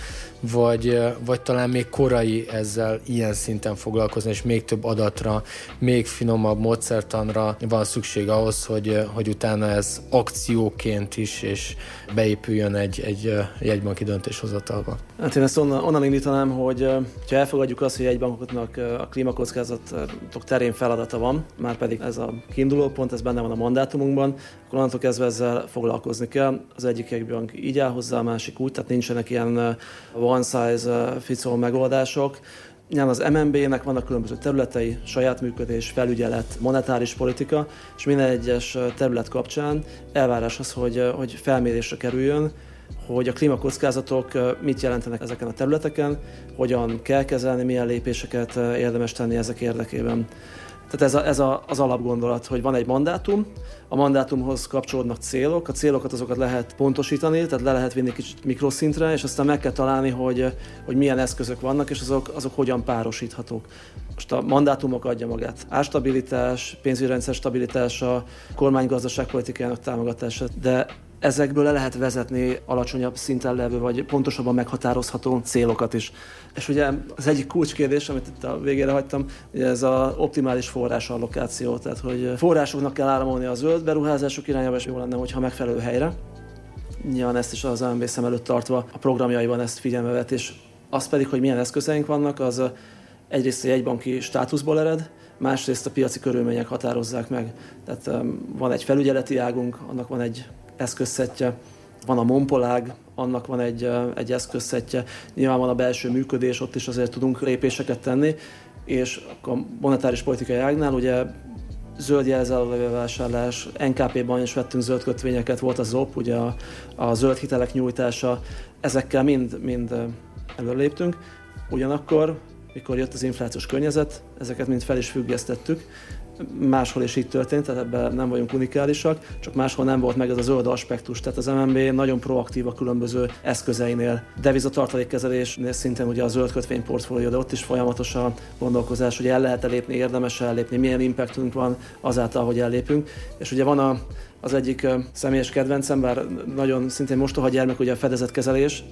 vagy, vagy talán még korai ezzel ilyen szinten foglalkozni, és még több adatra, még finomabb módszertanra van szükség ahhoz, hogy, hogy utána ez akcióként is, és beépüljön egy, egy jegybanki döntéshozatalba. Hát én ezt onnan, onnan indítanám, hogy ha elfogadjuk azt, hogy egy bankoknak a klímakockázatok terén feladata van, már pedig ez a kiinduló pont, ez benne van a mandátumunkban, akkor onnantól kezdve ezzel foglalkozni kell. Az egyik bank így áll hozzá, a másik úgy, tehát nincsenek ilyen one size fits all megoldások. Nyilván az MNB-nek vannak különböző területei, saját működés, felügyelet, monetáris politika, és minden egyes terület kapcsán elvárás az, hogy, hogy felmérésre kerüljön, hogy a klímakockázatok mit jelentenek ezeken a területeken, hogyan kell kezelni, milyen lépéseket érdemes tenni ezek érdekében. Tehát ez, a, ez a, az alapgondolat, hogy van egy mandátum, a mandátumhoz kapcsolódnak célok, a célokat azokat lehet pontosítani, tehát le lehet vinni kicsit mikroszintre, és aztán meg kell találni, hogy, hogy milyen eszközök vannak, és azok, azok hogyan párosíthatók. Most a mandátumok adja magát. Árstabilitás, pénzügyi rendszer stabilitása, kormánygazdaságpolitikájának támogatása, de ezekből le lehet vezetni alacsonyabb szinten levő, vagy pontosabban meghatározható célokat is. És ugye az egyik kulcskérdés, amit itt a végére hagytam, ugye ez az optimális forrásallokáció, tehát hogy forrásoknak kell áramolni a zöld beruházások irányába, és jó lenne, hogyha megfelelő helyre. Nyilván ezt is az AMB szem előtt tartva a programjaiban ezt figyelme vett, és az pedig, hogy milyen eszközeink vannak, az egyrészt egy banki státuszból ered, másrészt a piaci körülmények határozzák meg. Tehát van egy felügyeleti águnk, annak van egy eszközszettje, van a Monpolág, annak van egy, egy eszközszettje, nyilván van a belső működés, ott is azért tudunk lépéseket tenni, és a monetáris politikai ágnál ugye zöld jelzálogvevásárlás, NKP-ban is vettünk zöld kötvényeket, volt a ZOP, ugye a, a zöld hitelek nyújtása, ezekkel mind, mind előléptünk. Ugyanakkor mikor jött az inflációs környezet, ezeket mind fel is függesztettük, máshol is így történt, tehát ebben nem vagyunk unikálisak, csak máshol nem volt meg ez a zöld aspektus. Tehát az MNB nagyon proaktív a különböző eszközeinél. Devizatartalékkezelésnél szintén ugye a zöld kötvény portfólió, de ott is folyamatos a gondolkozás, hogy el lehet lépni, érdemes ellépni, milyen impactunk van azáltal, hogy ellépünk. És ugye van a, az egyik személyes kedvencem, bár nagyon szintén mostoha gyermek, ugye a fedezetkezelés,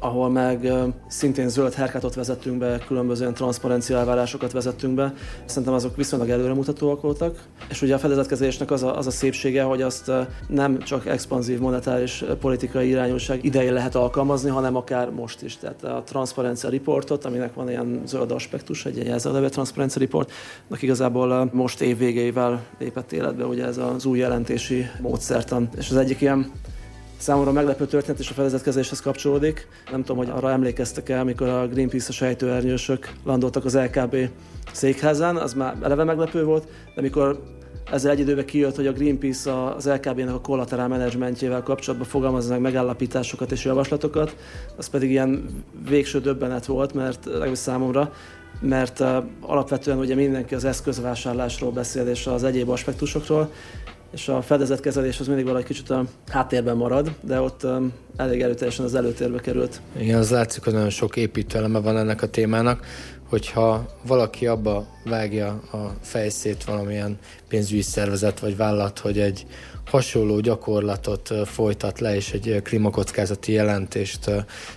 ahol meg szintén zöld herkátot vezettünk be, különböző transzparencia elvárásokat vezettünk be. Szerintem azok viszonylag előremutatóak voltak. És ugye a fedezetkezésnek az a, az a szépsége, hogy azt nem csak expanzív monetáris politikai irányultság idején lehet alkalmazni, hanem akár most is. Tehát a transzparencia reportot, aminek van ilyen zöld aspektus, egy ilyen jelzőleve transzparencia report, igazából most év végével lépett életbe ugye ez az új jelentési módszertan. És az egyik ilyen Számomra meglepő történet és a fedezetkezéshez kapcsolódik. Nem tudom, hogy arra emlékeztek el, amikor a Greenpeace a sejtőernyősök landoltak az LKB székházán, az már eleve meglepő volt, de mikor ezzel egy időben kijött, hogy a Greenpeace az LKB-nek a kollaterál menedzsmentjével kapcsolatban fogalmazza meg megállapításokat és javaslatokat, az pedig ilyen végső döbbenet volt, mert legalábbis számomra, mert uh, alapvetően ugye mindenki az eszközvásárlásról beszél és az egyéb aspektusokról, és a fedezetkezelés az mindig valahogy kicsit a háttérben marad, de ott um, elég erőteljesen az előtérbe került. Igen, az látszik, hogy nagyon sok építőeleme van ennek a témának, hogyha valaki abba vágja a fejszét valamilyen pénzügyi szervezet vagy vállalat, hogy egy hasonló gyakorlatot folytat le, és egy klímakockázati jelentést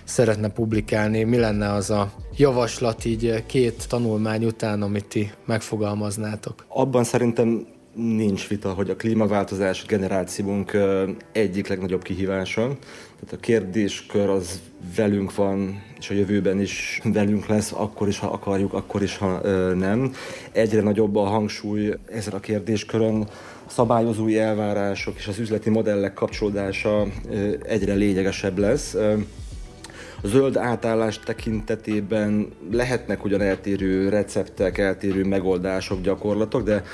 szeretne publikálni, mi lenne az a javaslat így két tanulmány után, amit ti megfogalmaznátok? Abban szerintem nincs vita, hogy a klímaváltozás generációnk egyik legnagyobb kihívása. Tehát a kérdéskör az velünk van, és a jövőben is velünk lesz, akkor is, ha akarjuk, akkor is, ha nem. Egyre nagyobb a hangsúly ezen a kérdéskörön, a szabályozói elvárások és az üzleti modellek kapcsolódása egyre lényegesebb lesz. A zöld átállás tekintetében lehetnek ugyan eltérő receptek, eltérő megoldások, gyakorlatok, de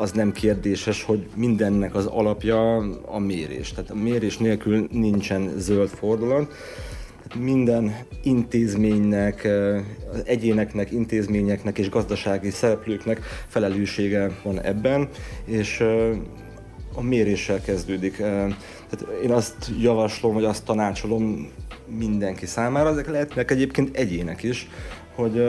az nem kérdéses, hogy mindennek az alapja a mérés. Tehát a mérés nélkül nincsen zöld fordulat. Minden intézménynek, az egyéneknek, intézményeknek és gazdasági szereplőknek felelőssége van ebben, és a méréssel kezdődik. Tehát én azt javaslom, vagy azt tanácsolom mindenki számára, ezek lehetnek egyébként egyének is, hogy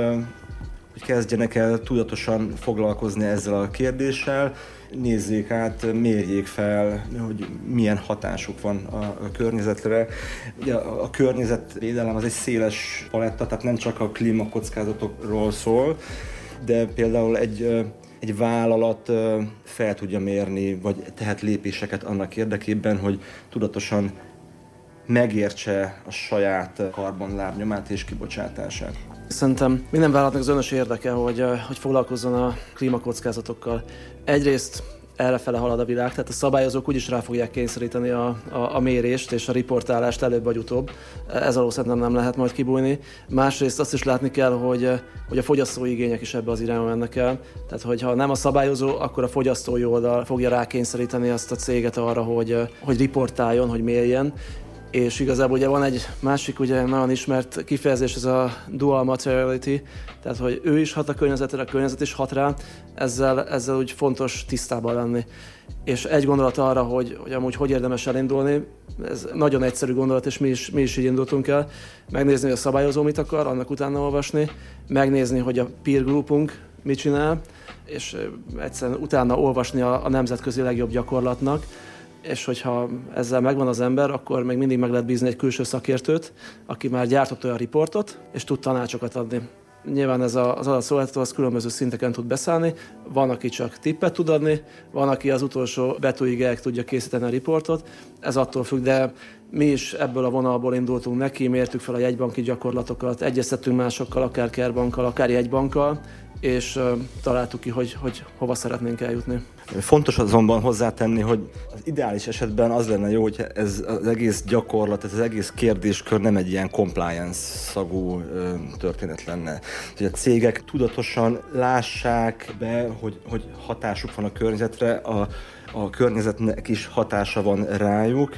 kezdjenek el tudatosan foglalkozni ezzel a kérdéssel, nézzék át, mérjék fel, hogy milyen hatásuk van a, környezetre. Ugye a környezetvédelem az egy széles paletta, tehát nem csak a klímakockázatokról szól, de például egy egy vállalat fel tudja mérni, vagy tehet lépéseket annak érdekében, hogy tudatosan megértse a saját karbonlábnyomát és kibocsátását. Szerintem minden vállalatnak az önös érdeke, hogy, hogy foglalkozzon a klímakockázatokkal. Egyrészt errefele halad a világ, tehát a szabályozók úgyis rá fogják kényszeríteni a, a, a mérést és a riportálást előbb vagy utóbb. Ez alól szerintem nem lehet majd kibújni. Másrészt azt is látni kell, hogy, hogy a fogyasztói igények is ebbe az irányba mennek el. Tehát, hogyha nem a szabályozó, akkor a fogyasztói oldal fogja rákényszeríteni azt a céget arra, hogy, hogy riportáljon, hogy mérjen, és igazából ugye van egy másik ugye nagyon ismert kifejezés, ez a dual materiality, tehát hogy ő is hat a környezetre, a környezet is hat rá, ezzel, ezzel úgy fontos tisztában lenni. És egy gondolat arra, hogy, hogy amúgy hogy érdemes elindulni, ez nagyon egyszerű gondolat, és mi is, mi is így indultunk el, megnézni, hogy a szabályozó mit akar, annak utána olvasni, megnézni, hogy a peer groupunk mit csinál, és egyszerűen utána olvasni a, a nemzetközi legjobb gyakorlatnak, és hogyha ezzel megvan az ember, akkor még mindig meg lehet bízni egy külső szakértőt, aki már gyártott olyan riportot, és tud tanácsokat adni. Nyilván ez az adatszolgáltató az különböző szinteken tud beszállni, van, aki csak tippet tud adni, van, aki az utolsó betűig el tudja készíteni a riportot, ez attól függ, de mi is ebből a vonalból indultunk neki, mértük fel a jegybanki gyakorlatokat, egyeztettünk másokkal, akár kerbankkal, akár jegybankkal, és találtuk ki, hogy, hogy hova szeretnénk eljutni. Fontos azonban hozzátenni, hogy az ideális esetben az lenne jó, hogy ez az egész gyakorlat, ez az egész kérdéskör nem egy ilyen compliance szagú történet lenne. Hogy a cégek tudatosan lássák be, hogy, hogy hatásuk van a környezetre, a, a környezetnek is hatása van rájuk,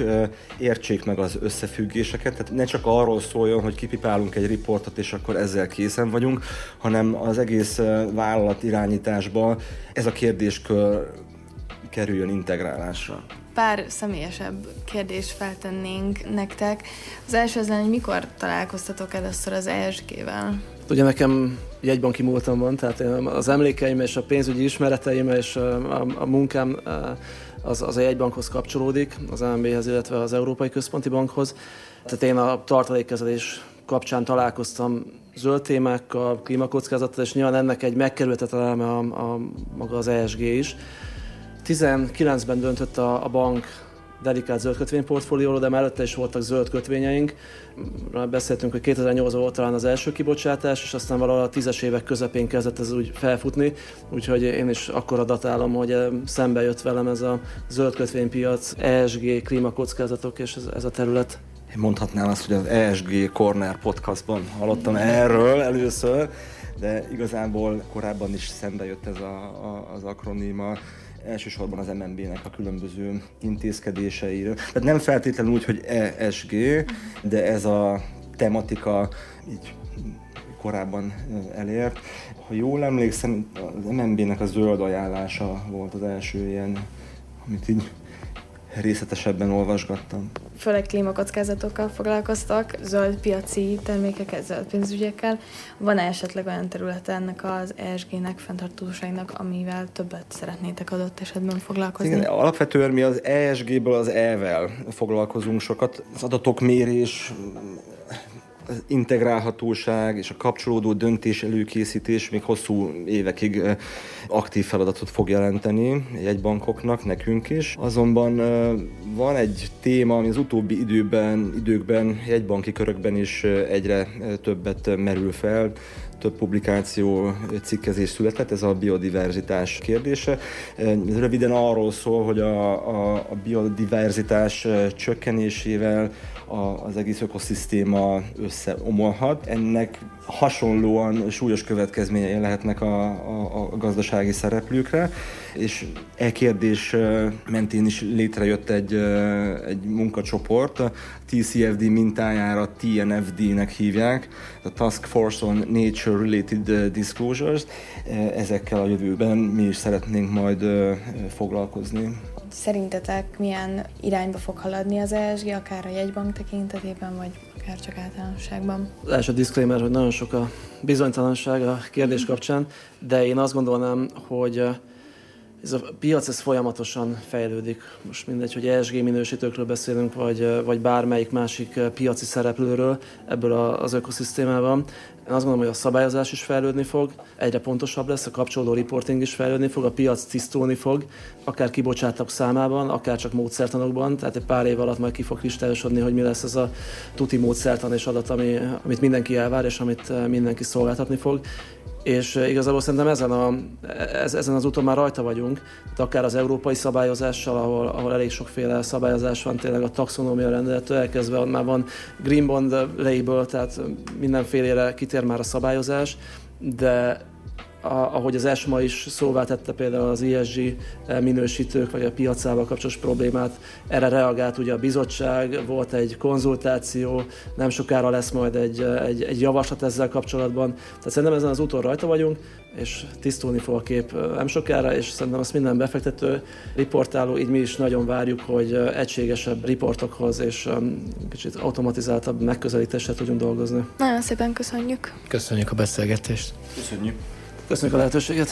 értsék meg az összefüggéseket, tehát ne csak arról szóljon, hogy kipipálunk egy riportot, és akkor ezzel készen vagyunk, hanem az egész vállalat irányításba ez a kérdéskör kerüljön integrálásra. Pár személyesebb kérdést feltennénk nektek. Az első az lenne, hogy mikor találkoztatok először az ESG-vel? Ugye nekem jegybanki múltam van, tehát az emlékeim és a pénzügyi ismereteim és a, a, a munkám az, az a jegybankhoz kapcsolódik, az AMB-hez, illetve az Európai Központi Bankhoz. Tehát én a tartalékkezelés kapcsán találkoztam zöld témákkal, klímakockázattal, és nyilván ennek egy megkerülhetetlen eleme a, a, maga az ESG is. 19-ben döntött a, a bank dedikált zöld kötvényportfólióról, de mellette is voltak zöld kötvényeink. Beszéltünk, hogy 2008 volt talán az első kibocsátás, és aztán valahol a tízes évek közepén kezdett ez úgy felfutni, úgyhogy én is akkor datálom, hogy szembe jött velem ez a zöld kötvénypiac, ESG, klímakockázatok és ez, ez a terület. Én mondhatnám azt, hogy az ESG Corner podcastban hallottam erről először, de igazából korábban is szembe jött ez a, a, az akroníma elsősorban az MNB-nek a különböző intézkedéseiről. Tehát nem feltétlenül úgy, hogy ESG, de ez a tematika így korábban elért. Ha jól emlékszem, az MNB-nek a zöld ajánlása volt az első ilyen, amit így részletesebben olvasgattam. Főleg klímakockázatokkal foglalkoztak, zöld piaci termékekkel, zöld pénzügyekkel. Van-e esetleg olyan területe ennek az ESG-nek, fenntartóságnak, amivel többet szeretnétek adott esetben foglalkozni? Igen, alapvetően mi az ESG-ből az E-vel foglalkozunk sokat. Az adatok mérés, az integrálhatóság és a kapcsolódó döntés előkészítés még hosszú évekig aktív feladatot fog jelenteni jegybankoknak, nekünk is. Azonban van egy téma, ami az utóbbi időben, időkben jegybanki körökben is egyre többet merül fel, több publikáció, cikkezés született, ez a biodiverzitás kérdése. Ez röviden arról szól, hogy a, a, a biodiverzitás csökkenésével a, az egész ökoszisztéma összeomolhat. Ennek hasonlóan súlyos következményei lehetnek a, a, a gazdasági szereplőkre, és e kérdés mentén is létrejött egy, egy munkacsoport, TCFD mintájára TNFD-nek hívják, a Task Force on Nature Related Disclosures. Ezekkel a jövőben mi is szeretnénk majd foglalkozni. Szerintetek milyen irányba fog haladni az ESG, akár a jegybank tekintetében, vagy akár csak általánosságban? Az első disclaimer, hogy nagyon sok a bizonytalanság a kérdés kapcsán, de én azt gondolnám, hogy ez a piac ez folyamatosan fejlődik. Most mindegy, hogy ESG minősítőkről beszélünk, vagy, vagy bármelyik másik piaci szereplőről ebből az ökoszisztémában. Én azt gondolom, hogy a szabályozás is fejlődni fog, egyre pontosabb lesz, a kapcsolódó reporting is fejlődni fog, a piac tisztulni fog, akár kibocsátok számában, akár csak módszertanokban, tehát egy pár év alatt majd ki fog kristályosodni, hogy mi lesz ez a tuti módszertan és adat, ami, amit mindenki elvár, és amit mindenki szolgáltatni fog és igazából szerintem ezen, a, ezen az úton már rajta vagyunk, tehát akár az európai szabályozással, ahol, ahol elég sokféle szabályozás van, tényleg a taxonómia rendelettől elkezdve, már van Green Bond label, tehát mindenfélére kitér már a szabályozás, de ahogy az ESMA is szóvá tette például az ESG minősítők vagy a piacával kapcsolatos problémát, erre reagált ugye a bizottság, volt egy konzultáció, nem sokára lesz majd egy, egy, egy javaslat ezzel kapcsolatban. Tehát szerintem ezen az úton rajta vagyunk, és tisztulni fog a kép nem sokára, és szerintem azt minden befektető, riportáló, így mi is nagyon várjuk, hogy egységesebb riportokhoz és kicsit automatizáltabb megközelítéssel tudjunk dolgozni. Nagyon szépen köszönjük. Köszönjük a beszélgetést. Köszönjük. Köszönjük a lehetőséget!